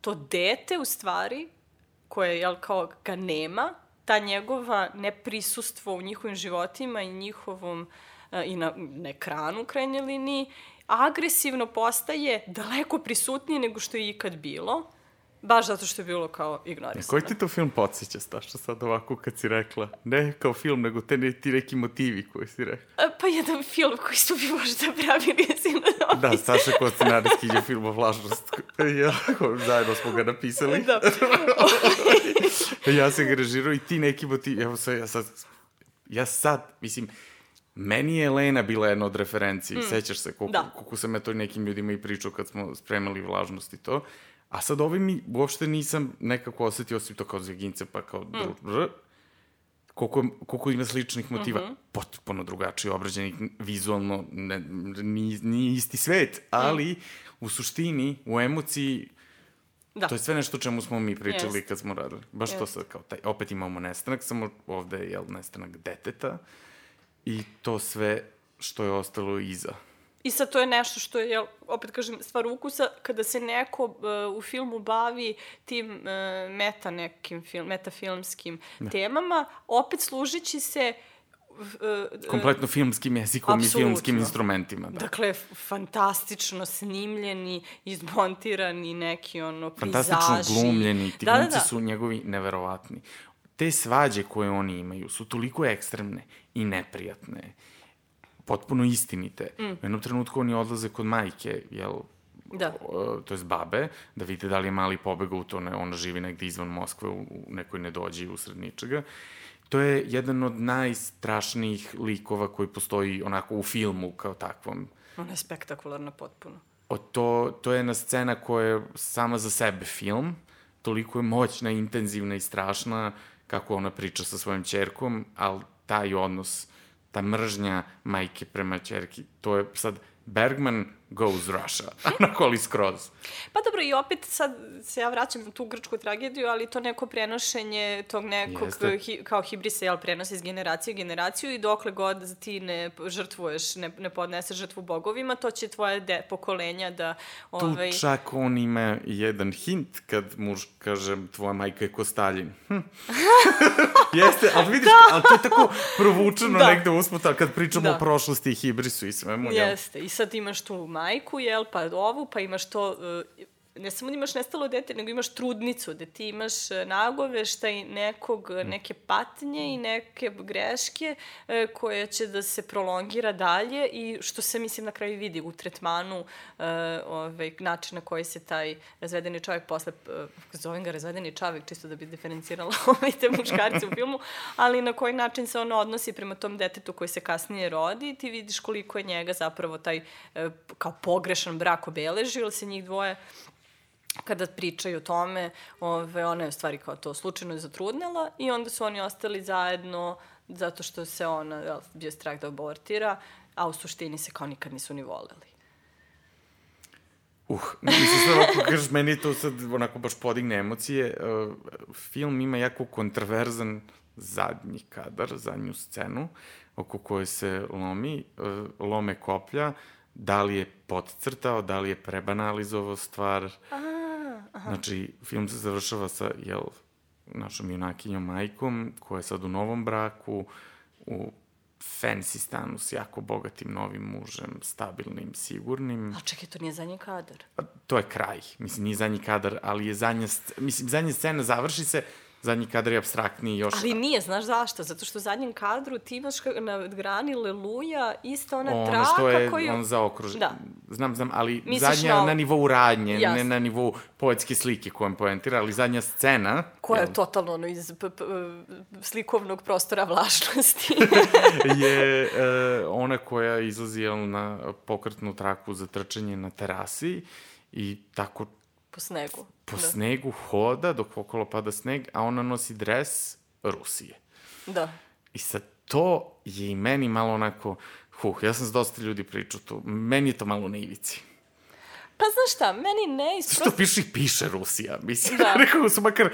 to dete u stvari koje jel, kao ga nema, ta njegova neprisustvo u njihovim životima i njihovom e, i na, na ekranu u krajnjoj liniji agresivno postaje daleko prisutnije nego što je ikad bilo Baš zato što je bilo kao ignorisano. Koji ti to film podsjeća, Staša, sad ovako kad si rekla? Ne kao film, nego te ne, ti neki motivi koji si rekla. A, pa jedan film koji su bi možda pravili (laughs) sinonovi. Da, Staša Kostinareski je film o vlažnost. (laughs) Ja, zajedno smo ga napisali. Da. (laughs) ja sam ga režirao i ti neki motivi. Evo sad, ja sad, ja sad, mislim, Meni je Elena bila jedna od referenciji, mm. sećaš se koliko, da. koliko sam ja to nekim ljudima i pričao kad smo spremali vlažnost i to. A sad ovaj mi uopšte nisam nekako osetio osim to kao zvegince, pa kao mm. koliko, koliko ima sličnih motiva, mm -hmm. potpuno drugačije obrađenih, vizualno, ne, ni, ni isti svet, ali mm. u suštini, u emociji, Da. To je sve nešto čemu smo mi pričali yes. kad smo radili. Baš yes. to sad kao taj, opet imamo nestanak, samo ovde je jel, nestanak deteta i to sve što je ostalo iza. I sad to je nešto što je, opet kažem, stvar ukusa, kada se neko uh, u filmu bavi tim uh, meta nekim film, metafilmskim ne. temama, opet služići se uh, kompletno filmskim jezikom Absolutno. i filmskim instrumentima. Da. Dakle, fantastično snimljeni, izmontirani neki ono pejzaži. Fantastično glumljeni, ti da, da, da. su njegovi neverovatni. Te svađe koje oni imaju su toliko ekstremne i neprijatne potpuno istinite. Mm. U jednom trenutku oni odlaze kod majke, jel, da. to je babe, da vidite da li je mali pobegao u to, ne, ona živi negde izvan Moskve, u, u nekoj nedođi usred ničega. To je jedan od najstrašnijih likova koji postoji onako u filmu kao takvom. Ona je spektakularna potpuno. O to, to je jedna scena koja je sama za sebe film, toliko je moćna, intenzivna i strašna kako ona priča sa svojom čerkom, ali taj odnos ta mržnja majke prema čerki, to je sad Bergman goes (laughs) Russia, onako ali skroz. Pa dobro, i opet sad se ja vraćam na tu grčku tragediju, ali to neko prenošenje tog nekog, hi, kao hibrisa, jel, prenosi iz generacije u generaciju i dokle god ti ne žrtvuješ, ne, ne podneseš žrtvu bogovima, to će tvoje de, pokolenja da... Ovaj... Tu čak on ima jedan hint kad muž kaže tvoja majka je ko Stalin. Hm. (laughs) Jeste, ali vidiš, da. ali to je tako provučeno da. negde usput, kad pričamo da. o prošlosti i hibrisu i svemu. Jeste, i sad imaš tu majku, jel, pa ovu, pa imaš to, uh, ne samo da imaš nestalo dete, nego imaš trudnicu, da ti imaš e, nagoveštaj nekog, mm. neke patnje i neke greške e, koja će da se prolongira dalje i što se, mislim, na kraju vidi u tretmanu e, ovaj, način na koji se taj razvedeni čovjek posle, e, zovem ga razvedeni čovjek, čisto da bi diferencirala (laughs) ovaj te muškarci u filmu, ali na koji način se on odnosi prema tom detetu koji se kasnije rodi, ti vidiš koliko je njega zapravo taj e, kao pogrešan brak obeležio, ili se njih dvoje kada pričaju o tome, ove, ona je u stvari kao to slučajno je zatrudnela i onda su oni ostali zajedno zato što se ona, jel, bio strah da abortira, a u suštini se kao nikad nisu ni voleli. Uh, mislim sad ovako kažeš, meni to sad onako baš podigne emocije. Uh, film ima jako kontroverzan zadnji kadar, zadnju scenu, oko koje se lomi, uh, lome koplja, da li je podcrtao, da li je prebanalizovao stvar. Aha Aha. Znači, film se završava sa, jel, našom junakinjom majkom, koja je sad u novom braku, u fancy stanu s jako bogatim novim mužem, stabilnim, sigurnim. A čekaj, to nije zadnji kadar? A, to je kraj. Mislim, nije zadnji kadar, ali je zadnja, mislim, zadnja scena završi se, zadnji kadar je abstraktniji još. Ali nije, znaš zašto? Zato što u zadnjem kadru ti imaš na grani Leluja isto ona ono traka što je koju... on zaokruži. Da. Znam, znam, ali Misliš zadnja na, na nivou radnje, Jasne. ne na nivou poetske slike kojom poentira, ali zadnja scena... Koja je totalno ono iz slikovnog prostora vlašnosti. (laughs) je uh, (laughs) ona koja izlazi jel, na pokretnu traku za trčanje na terasi i tako Po snegu. Po da. snegu hoda dok okolo pada sneg, a ona nosi dres Rusije. Da. I sad to je i meni malo onako, huh, ja sam s dosta ljudi pričao tu, meni je to malo na ivici. Pa znaš šta, meni ne isprost... Što piše piše Rusija, mislim. Da. (laughs) rekao su makar,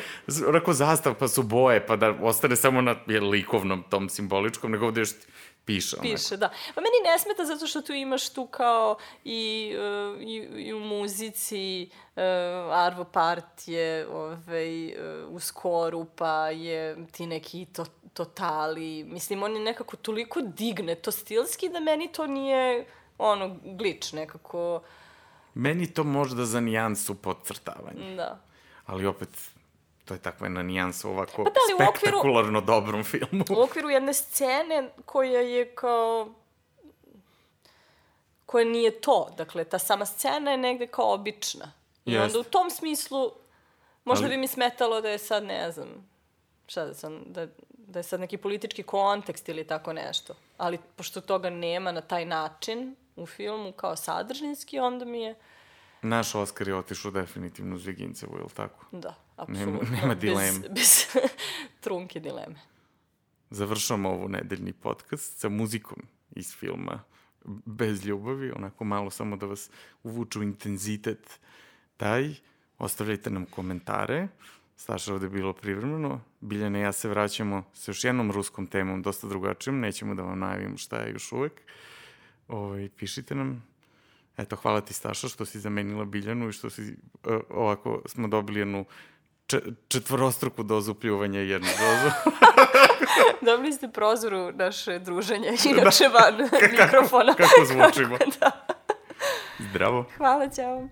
rekao zastav pa su boje, pa da ostane samo na je, likovnom tom simboličkom, nego ovde još piše. Onako. Piše, da. Pa meni ne smeta zato što tu imaš tu kao i, uh, i, i u muzici uh, Arvo Part je ovaj, uh, u skoru, pa je ti neki to, totali. Mislim, on je nekako toliko digne to stilski da meni to nije ono, glič nekako. Meni to možda za nijansu podcrtavanje. Da. Ali opet, to je takva jedna nijansa ovako pa da, spektakularno okviru, dobrom filmu. U okviru jedne scene koja je kao koja nije to. Dakle, ta sama scena je negde kao obična. I Jest. onda u tom smislu možda Ali... bi mi smetalo da je sad, ne znam, šta da sam, da, da je sad neki politički kontekst ili tako nešto. Ali pošto toga nema na taj način u filmu kao sadržinski, onda mi je... Naš Oskar je otišao definitivno uz Vigincevu, je li tako? Da, apsolutno. Nema, nema dileme. Bez, (laughs) bez trunke dileme. završamo ovu nedeljni podcast sa muzikom iz filma Bez ljubavi, onako malo samo da vas uvuču intenzitet taj. Ostavljajte nam komentare. Staša ovde je bilo privremeno. Biljana i ja se vraćamo sa još jednom ruskom temom, dosta drugačijom. Nećemo da vam najavimo šta je još uvek. Ovo, ovaj, pišite nam. Eto, hvala ti Staša što si zamenila Biljanu i što si uh, ovako smo dobili jednu četvorostruku dozu pljuvanja i jednu dozu. (laughs) Dobili ste prozoru naše druženje, (laughs) inače da. van mikrofona. Kako, kako zvučimo. da. Zdravo. Hvala, ćao.